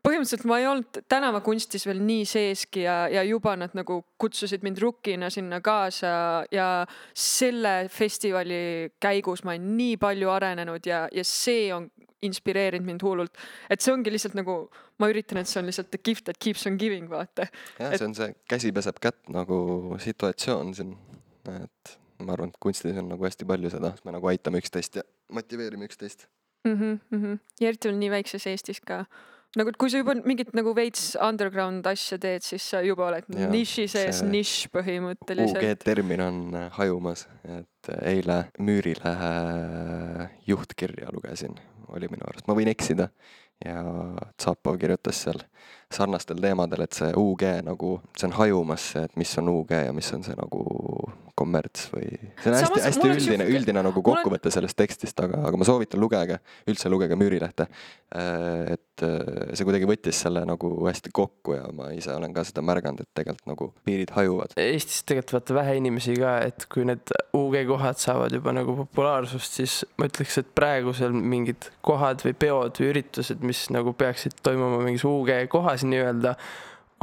põhimõtteliselt ma ei olnud tänavakunstis veel nii seeski ja, ja juba nad nagu kutsusid mind rukkina sinna kaasa ja selle festivali käigus ma olen nii palju arenenud ja, ja see on inspireerinud mind hullult. et see ongi lihtsalt nagu, ma üritan, et see on lihtsalt the gift that keeps on giving, vaata. jah, see on see käsi peseb kätt nagu situatsioon siin, et ma arvan, et kunstis on nagu hästi palju seda, me nagu aitame üksteist ja motiveerime üksteist. mm. -hmm. ja eriti veel nii väikses Eestis ka. nagu, et kui sa juba mingit nagu veits underground asja teed, siis sa juba oled Jaa, niši sees see nišš põhimõtteliselt. UG-termin on äh, hajumas, et eile Müürilehe juhtkirja lugesin, oli minu arust, ma võin eksida. ja Zapov kirjutas seal sarnastel teemadel, et see UG nagu, see on hajumas see, et mis on UG ja mis on see nagu kommerts või. see on mul on üldine, üldine nagu kokkuvõte sellest tekstist, aga, aga ma soovitan, lugege, üldse lugege Müürilehte. et äh, see kuidagi võttis selle nagu hästi kokku ja ma ise olen ka seda märganud, et tegelikult nagu piirid hajuvad. Eestis tegelikult vaata vähe inimesi ka, et kui need UG kohad saavad juba nagu populaarsust, siis ma ütleks, et praegusel mingid kohad või peod või üritused, mis nagu peaksid toimuma mingis UG kohas nii-öelda,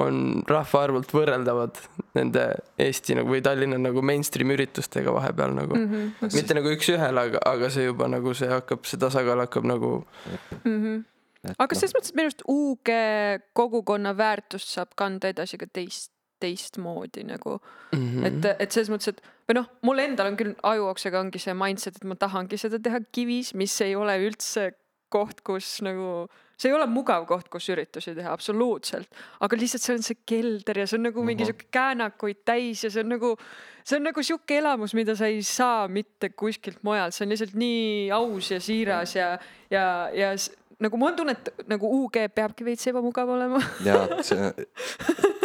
on rahvaarvult võrreldavad nende Eesti nagu või Tallinna nagu mainstream üritustega vahepeal nagu mm. -hmm. mitte nagu üks-ühele, aga, aga see juba nagu see hakkab, see tasakaal hakkab nagu Mm -hmm. aga selles mõttes, et minu arust UG kogukonna väärtust saab kanda edasi ka teist, teistmoodi nagu mm. Mhm. -hmm. et, et selles mõttes, et või noh, mul endal on küll ajuoksega ongi see mindset, et ma tahangi seda teha kivis, mis ei ole üldse koht, kus nagu, see ei ole mugav koht, kus üritusi teha, absoluutselt. aga lihtsalt see on see kelder ja see on nagu mingi Mhm. sihuke käänakuid täis ja see on nagu, see on nagu sihuke elamus, mida sa ei saa mitte kuskilt mujalt, see on lihtsalt nii aus ja siiras ja, ja, ja nagu mul on tunne, et nagu UG peabki veits ebamugav olema ja see,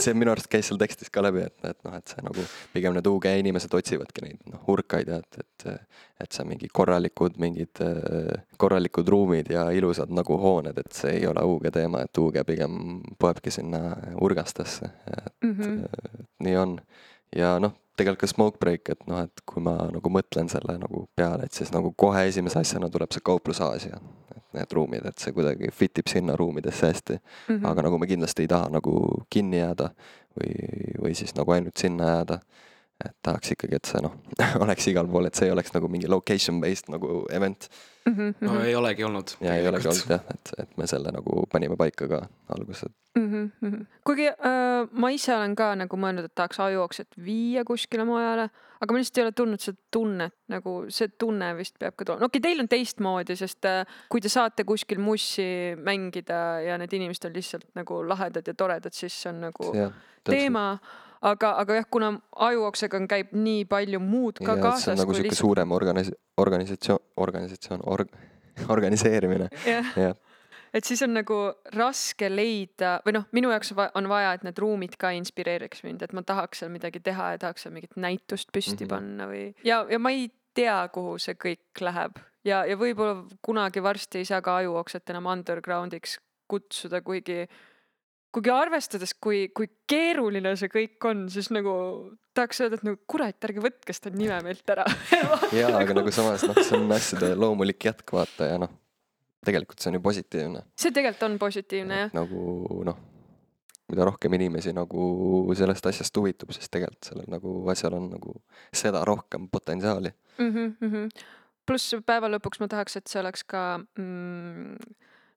see minu arust käis seal tekstis ka läbi, et, et noh, et see nagu pigem need UG inimesed otsivadki neid noh, hurkaid ja et, et, et see mingi korralikud mingid äh, korralikud ruumid ja ilusad nagu hooned, et see ei ole UG teema, et UG pigem poebki sinna urgastesse, et mm. -hmm. nii on. ja noh, tegelikult ka smoke break, et noh, et kui ma nagu mõtlen selle nagu peale, et siis nagu kohe esimese asjana tuleb see kauplus Aasia. et need ruumid, et see kuidagi fit ib sinna ruumidesse hästi Mm -hmm. aga nagu me kindlasti ei taha nagu kinni jääda või, või siis nagu ainult sinna jääda. et tahaks ikkagi, et see noh, oleks igal pool, et see ei oleks nagu mingi location based nagu event mm -hmm. no ei olegi olnud. ja ei olegi olnud jah, et, et me selle nagu panime paika ka alguses. mm. -hmm. kuigi äh, ma ise olen ka nagu mõelnud, et tahaks ajuokset viia kuskile mujale, aga ma lihtsalt ei ole tundnud seda tunnet, nagu see tunne vist peab ka tulema. no okei okay,, teil on teistmoodi, sest äh, kui te saate kuskil mussi mängida ja need inimesed on lihtsalt nagu lahedad ja toredad, siis see on nagu jah, teema. Aga, aga jah, kuna ajuoksega on, käib nii palju muud ka ja kaasas. see on nagu sihuke suurem organis-, organisatsioon, organisatsioon, org-, organiseerimine, jah et siis on nagu raske leida või noh, minu jaoks on va- on vaja, et need ruumid ka inspireeriks mind, et ma tahaks seal midagi teha ja tahaks seal mingit näitust püsti mm. -hmm. panna või ja, ja ma ei tea, kuhu see kõik läheb ja, ja võib-olla kunagi varsti ei saa ka ajuokset enam underground'iks kutsuda, kuigi kuigi arvestades, kui, kui keeruline see kõik on, siis nagu tahaks öelda, et nagu kurat, ärge võtke seda nime meilt ära jaa, aga nagu samas noh, see on asjade loomulik jätk, vaata ja noh, tegelikult see on ju positiivne. see tegelikult on positiivne jah. nagu noh, mida rohkem inimesi nagu sellest asjast huvitub, siis tegelikult sellel nagu asjal on nagu seda rohkem potentsiaali. mm. -hmm. pluss päeva lõpuks ma tahaks, et see oleks ka mm,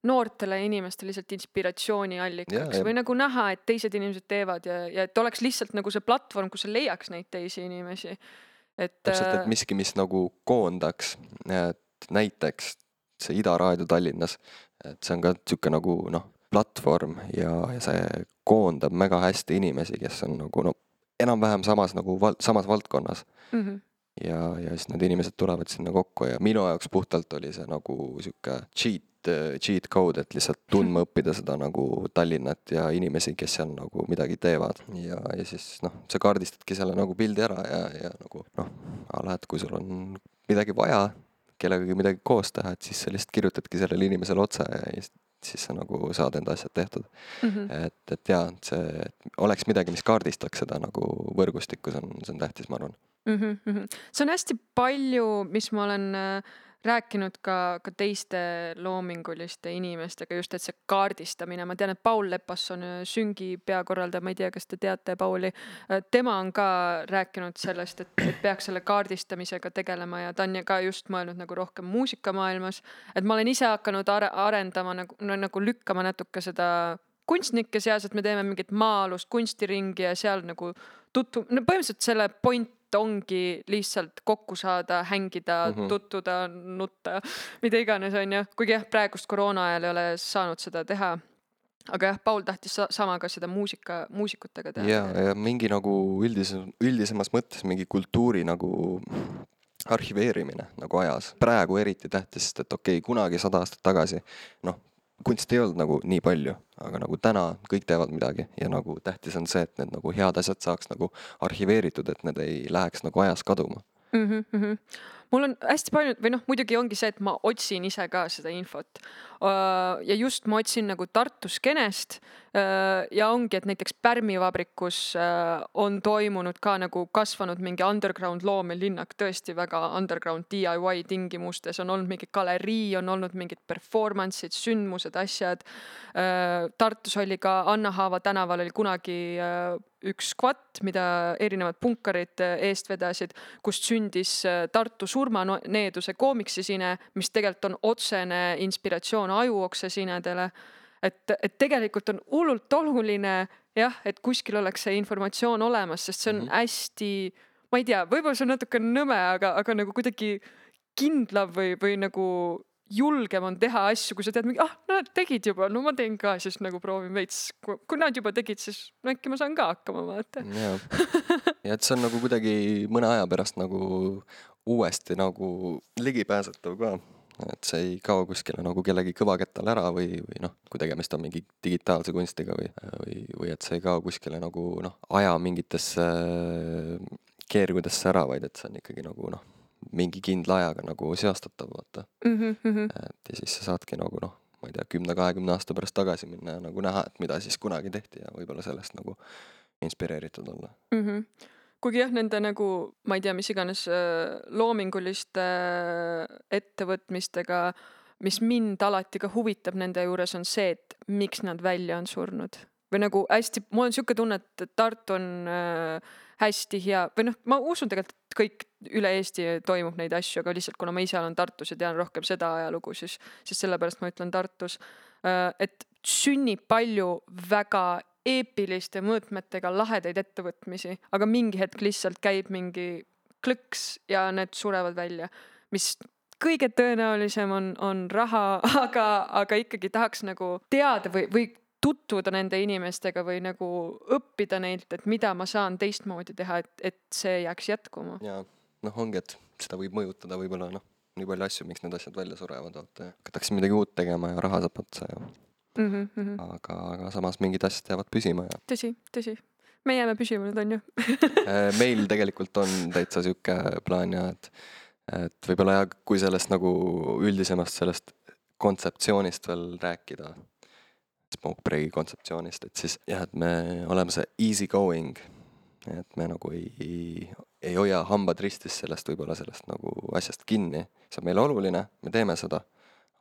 noortele inimestele lihtsalt inspiratsiooniallikaks Jaa, või nagu näha, et teised inimesed teevad ja, ja et oleks lihtsalt nagu see platvorm, kus sa leiaks neid teisi inimesi. et. täpselt, et miski, mis nagu koondaks, et näiteks see Ida Raadio Tallinnas, et see on ka niisugune nagu noh, platvorm ja, ja see koondab väga hästi inimesi, kes on nagu no enam-vähem samas nagu val-, samas valdkonnas. mm. -hmm. ja, ja siis need inimesed tulevad sinna kokku ja minu jaoks puhtalt oli see nagu sihuke cheat, cheat code, et lihtsalt tundma õppida seda nagu Tallinnat ja inimesi, kes seal nagu midagi teevad. ja, ja siis noh, sa kaardistadki selle nagu pildi ära ja, ja nagu noh, a la, et kui sul on midagi vaja, kellegagi midagi koos teha, et siis sa lihtsalt kirjutadki sellele inimesele otse ja siis, sa nagu saad enda asjad tehtud Mm -hmm. et, et jaa, see, et oleks midagi, mis kaardistaks seda nagu võrgustikku, see on, see on tähtis, ma arvan. mm. -hmm. see on hästi palju, mis ma olen äh, rääkinud ka, ka teiste loominguliste inimestega just, et see kaardistamine, ma tean, et Paul Lepas on äh, süngi peakorraldaja, ma ei tea, kas te teate Pauli. tema on ka rääkinud sellest, et, et peaks selle kaardistamisega tegelema ja ta on ka just mõelnud nagu rohkem muusikamaailmas. et ma olen ise hakanud are arendama nagu no,, nagu lükkama natuke seda kunstnike seas, et me teeme mingit maa-alust kunstiringi ja seal nagu tutvu-, no põhimõtteliselt selle point ongi lihtsalt kokku saada, hängida mm. -hmm. tutvuda, nutta, mida iganes, onju. kuigi jah, praegust koroona ajal ei ole saanud seda teha. aga jah, Paul tahtis sa sama ka seda muusika, muusikutega teha. ja, ja mingi nagu üldisem, üldisemas mõttes mingi kultuuri nagu arhiveerimine nagu ajas. praegu eriti tähtis, sest et okei okay,, kunagi sada aastat tagasi, noh, kunsti ei olnud nagu nii palju, aga nagu täna kõik teevad midagi ja nagu tähtis on see, et need nagu head asjad saaks nagu arhiveeritud, et need ei läheks nagu ajas kaduma. Mm. -hmm. mul on hästi palju või noh, muidugi ongi see, et ma otsin ise ka seda infot. ja just ma otsin nagu Tartu skeenest ja ongi, et näiteks Pärmi vabrikus on toimunud ka nagu kasvanud mingi underground loomelinnak, tõesti väga underground DIY tingimustes, on olnud mingi galerii, on olnud mingid performance'id, sündmused, asjad. Tartus oli ka Anna Haava tänaval oli kunagi üks skvatt, mida erinevad punkarid äh, eest vedasid, kust sündis äh, Tartu surmaneeduse koomiksisine, mis tegelikult on otsene inspiratsioon ajuoksesinedele. et, et tegelikult on hullult oluline jah, et kuskil oleks see informatsioon olemas, sest see on mm -hmm. hästi, ma ei tea, võib-olla see on natuke nõme, aga, aga nagu kuidagi kindlam või, või nagu julgem on teha asju, kui sa tead ah, nad tegid juba, no ma teen ka, siis nagu proovin veits, kui nad juba tegid, siis no äkki ma saan ka hakkama, vaata. jah, ja et see on nagu kuidagi mõne aja pärast nagu uuesti nagu ligipääsetav ka. et see ei kao kuskile nagu kellegi kõvakettal ära või, või noh, kui tegemist on mingi digitaalse kunstiga või, või, või et see ei kao kuskile nagu noh, aja mingitesse keerudesse ära, vaid et see on ikkagi nagu noh, mingi kindla ajaga nagu seostatav, vaata. Mhm, et ja siis sa saadki nagu noh, ma ei tea, kümne-kahekümne aasta pärast tagasi minna ja nagu näha, et mida siis kunagi tehti ja võib-olla sellest nagu inspireeritud olla. Mhm. kuigi jah, nende nagu, ma ei tea, mis iganes äh, loominguliste äh, ettevõtmistega, mis mind alati ka huvitab nende juures, on see, et miks nad välja on surnud. Või nagu hästi, mul on sihuke tunne, et Tartu on äh, hästi hea või noh, ma usun tegelikult, et kõik üle Eesti toimub neid asju, aga lihtsalt kuna ma ise olen Tartus ja tean rohkem seda ajalugu, siis, siis sellepärast ma ütlen Tartus. et sünnib palju väga eepiliste mõõtmetega lahedaid ettevõtmisi, aga mingi hetk lihtsalt käib mingi klõks ja need surevad välja, mis kõige tõenäolisem on, on raha, aga, aga ikkagi tahaks nagu teada või, või tutvuda nende inimestega või nagu õppida neilt, et mida ma saan teistmoodi teha, et, et see jääks jätkuma. ja noh, ongi, et seda võib mõjutada võib-olla noh, nii palju asju, miks need asjad välja surevad, vaata hakatakse midagi uut tegema ja raha saab otsa ja Mm -hmm. aga, aga samas mingid asjad jäävad püsima ja tõsi, tõsi. me jääme püsima nüüd, on ju. Äh, meil tegelikult on täitsa sihuke plaan ja et, et võib-olla jah, kui sellest nagu üldisemast sellest kontseptsioonist veel rääkida, Smoke Breaki kontseptsioonist, et siis jah, et me oleme see easy going. et me nagu ei, ei hoia hambad ristis sellest võib-olla sellest nagu asjast kinni, see on meile oluline, me teeme seda,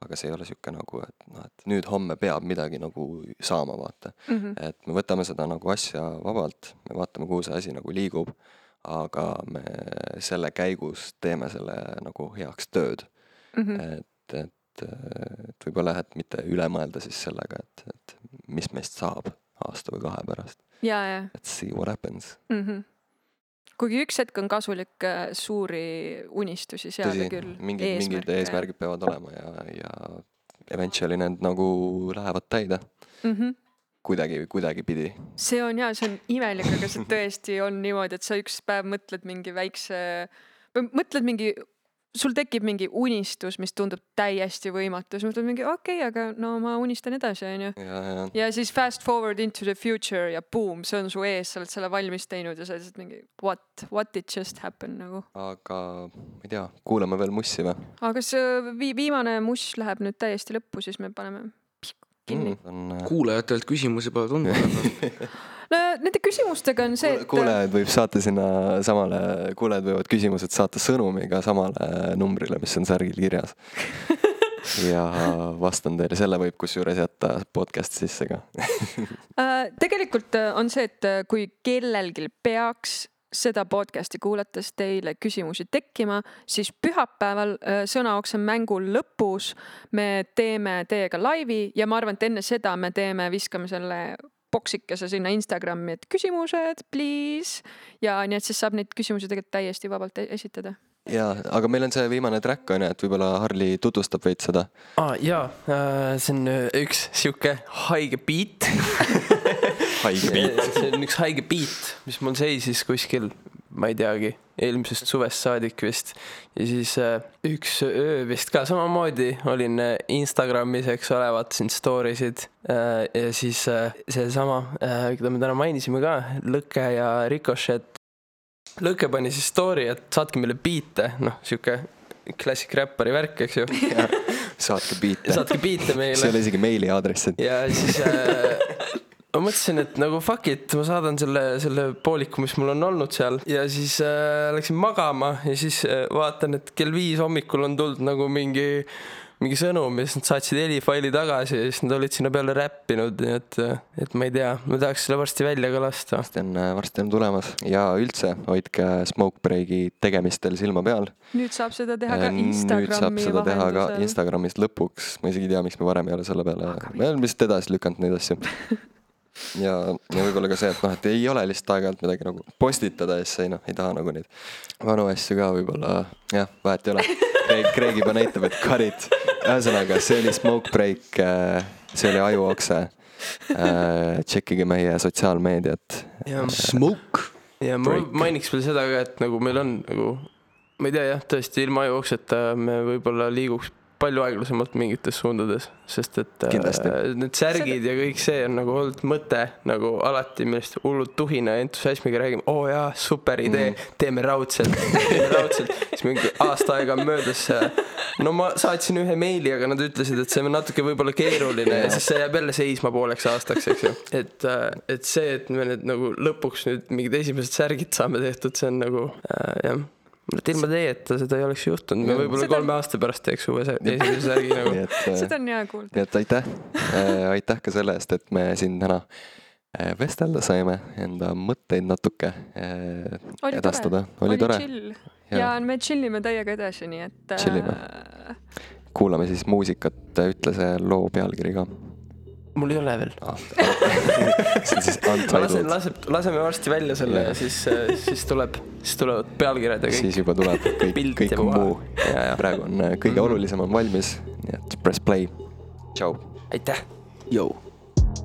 aga see ei ole sihuke nagu, et noh, et nüüd-homme peab midagi nagu saama, vaata. Mhm. et me võtame seda nagu asja vabalt, me vaatame, kuhu see asi nagu liigub, aga me selle käigus teeme selle nagu heaks tööd. Mhm. et, et, et võib-olla jah, et mitte üle mõelda siis sellega, et, et mis meist saab aasta või kahe pärast, et see what happens. mm. -hmm. kuigi üks hetk on kasulik äh, suuri unistusi seada küll., mingid, mingid eesmärgid peavad olema ja, ja eventually need nagu lähevad täide mm. -hmm. kuidagi, kuidagipidi. see on ja see on imelik, aga see tõesti on niimoodi, et sa üks päev mõtled mingi väikse mõtled mingi, sul tekib mingi unistus, mis tundub täiesti võimatu, siis mõtled mingi okei okay,, aga no ma unistan edasi, onju. ja, siis fast forward into the future ja boom, see on su ees, sa oled selle valmis teinud ja sa lihtsalt mingi what, what did just happen nagu. aga ma ei tea, kuulame veel mussi või? aga kas vi-, viimane muss läheb nüüd täiesti lõppu, siis me paneme kinni mm.. on äh, kuulajatelt küsimusi pole tundnud. no nende küsimustega on see, et kuulajad võib saata sinna samale, kuulajad võivad küsimused saata sõnumiga samale numbrile, mis on särgil kirjas. ja vastan teile, selle võib kusjuures jätta podcast sisse ka. äh, tegelikult äh, on see, et äh, kui kellelgi peaks seda podcast'i kuulates teile küsimusi tekkima, siis pühapäeval Sõnaokse mängu lõpus me teeme teiega laivi ja ma arvan, et enne seda me teeme, viskame selle boksikese sinna Instagrami, et küsimused, please. ja nii, et siis saab neid küsimusi tegelikult täiesti vabalt e- esitada. ja, aga meil on see viimane track on ju, et võib-olla Harli tutvustab veits seda. aa ah, jaa, see on äh, üks sihuke haige beat. haige beat. see on üks haige beat, mis mul seisis kuskil, ma ei teagi, eelmisest suvest saadik vist. ja siis äh, üks öö vist ka samamoodi olin äh, Instagramis, eks ole, vaatasin story sid äh, ja siis seesama keda me täna mainisime ka, Lõkke ja Ricochet. Lõkke pani siis story, et saatke meile biite, noh, sihuke klassik räppari värk, eks ju. saatke biite. saatke biite see ei meile ole isegi meili aadressid. ja siis äh, ma mõtlesin, et nagu fuck it, ma saadan selle, selle pooliku, mis mul on olnud seal ja siis äh, läksin magama ja siis äh, vaatan, et kell viis hommikul on tulnud nagu mingi mingi sõnum ja siis nad saatsid helifaili tagasi ja siis nad olid sinna peale räppinud, nii et, et ma ei tea, ma tahaks selle varsti välja ka lasta. varsti on, varsti on tulemas ja üldse hoidke Smoke Breaki tegemistel silma peal. nüüd saab seda teha ka nüüd Instagrami saab seda teha ka. Instagramis lõpuks, ma isegi ei tea, miks me varem ei ole selle peale, me oleme lihtsalt edasi lükanud neid asju. ja, ja võib-olla ka see, et noh, et ei ole lihtsalt aeg-ajalt midagi nagu postitada ja siis ei noh, ei taha nagu neid vanu asju ka võib-olla, jah, vahet ei ole. Kreeg, Kreeg juba näitab, et cut it. ühesõnaga, see oli Smoke Break, see oli Ajuokse. tšekkige meie sotsiaalmeediat. Smoke. ja ma mainiks veel seda ka, et nagu meil on nagu, ma ei tea jah, tõesti ilma ajujooksjata me võib-olla liiguks palju aeglasemalt mingites suundades, sest et äh, Kindlasti. need särgid ja kõik see on nagu olnud mõte nagu alati, millest hullult tuhina ja entusiasmiga räägime, oo oh, jaa, super idee mm., teeme raudselt, teeme raudselt. siis mingi aasta aega on möödas. no ma saatsin ühe meili, aga nad ütlesid, et see on natuke võib-olla keeruline ja siis see jääb jälle seisma pooleks aastaks, eks ju. et, et see, et me nüüd nagu lõpuks nüüd mingid esimesed särgid saame tehtud, see on nagu äh, jah et ilma teieta seda ei oleks juhtunud, me võib-olla Seda- kolme aasta pärast teeks uue esimese särgi nagu seda on hea kuulda. nii et aitäh, aitäh ka selle eest, et me siin täna äh, vestelda saime, enda mõtteid natuke äh, oli edastada. tore, oli tore. chill Jaa. ja me chill ime täiega edasi, nii et. Chillime. kuulame siis muusikat, ütle see loo pealkiri ka. Mul ei ole veel. see on siis Untitled, laseb, laseme varsti välja selle ja Jah. siis, siis tuleb, siis tulevad pealkirjad ja kõik. siis juba tuleb kõik, Pilt kõik ja muu. ja, ja praegu on äh, kõige olulisem on valmis, nii et press play. tšau. aitäh. Jõu.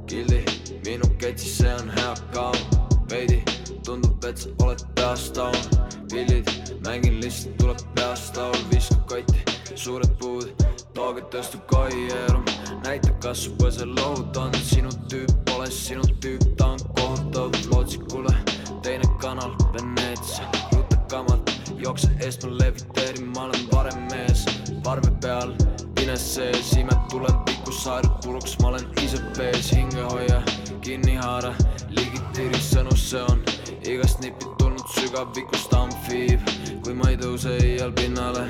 kildi, minu ketsis see on hea kaun veidi tundub, et sa oled peast down pillid, mängin lihtsalt tuleb peast laul, viskab kotti suured puud, tooge tõstub koierum, näitab, kas su põsel lohut on. Sinu tüüp, pole sinu tüüp, ta on kohutav lootsikule, teine kanal, Veneetsia, ruttakamalt, jookse eest ma leviteerin, ma olen varem mees, parve peal, pines sees, imed tulevikus saarud puruks, ma olen ise pees, hinge hoia, kinni haara, ligitiiri sõnus see on, igast nipilt tulnud sügavikust amfiib, kui ma ei tõuse iial pinnale,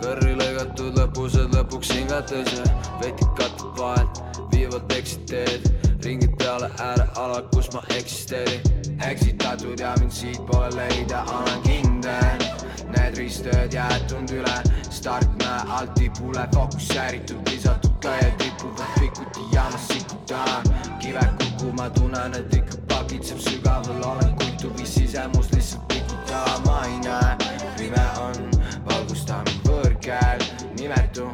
kõrri lõigatud lõpused lõpuks hingates ja vetikate vahelt viivad eksiteed, ringid peale ääreala, kus ma eksisteerin. eksitatud ja mind siit pole leida, olen kindel. Need ristööd jäetud üle startmäe alt tipule fokusseeritud, lisatud käed ripuvad pikuti jaamas sikutan kive kukkuma, tunnen, et ikka pakitseb sügaval, olen kuituvis sisemus lihtsalt pikuta, ma ei näe, pime on, valgusta mind võõrkäel, nimetu,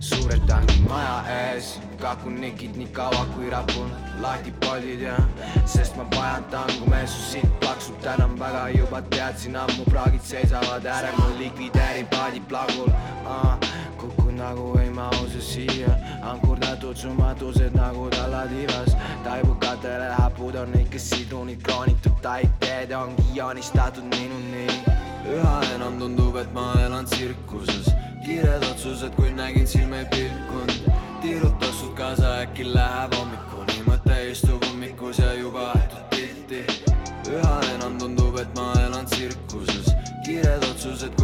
suured tankid maja ees, kakun nikid nii kaua kui rapun lahtipaldid ja sest ma pajandan, kui me su siit plaksub, tänan väga, juba teadsin ammu, praagid seisavad äärel, ma likvideerin paadi plagul ah,. kukun nagu ei mahu siia, ankurdatud su matused nagu tallatiivas, taibukatele hapud on ikka sidrunid kroonitud, taipteed ongi joonistatud minuni. üha enam tundub, et ma elan tsirkuses, kiired otsused, kui nägin silme pilkund tiirutasud kaasa, äkki läheb hommikuni. Mõte istub ummikus ja juba aetud pilti. Üha enam tundub, et ma elan tsirkuses. Kiired otsused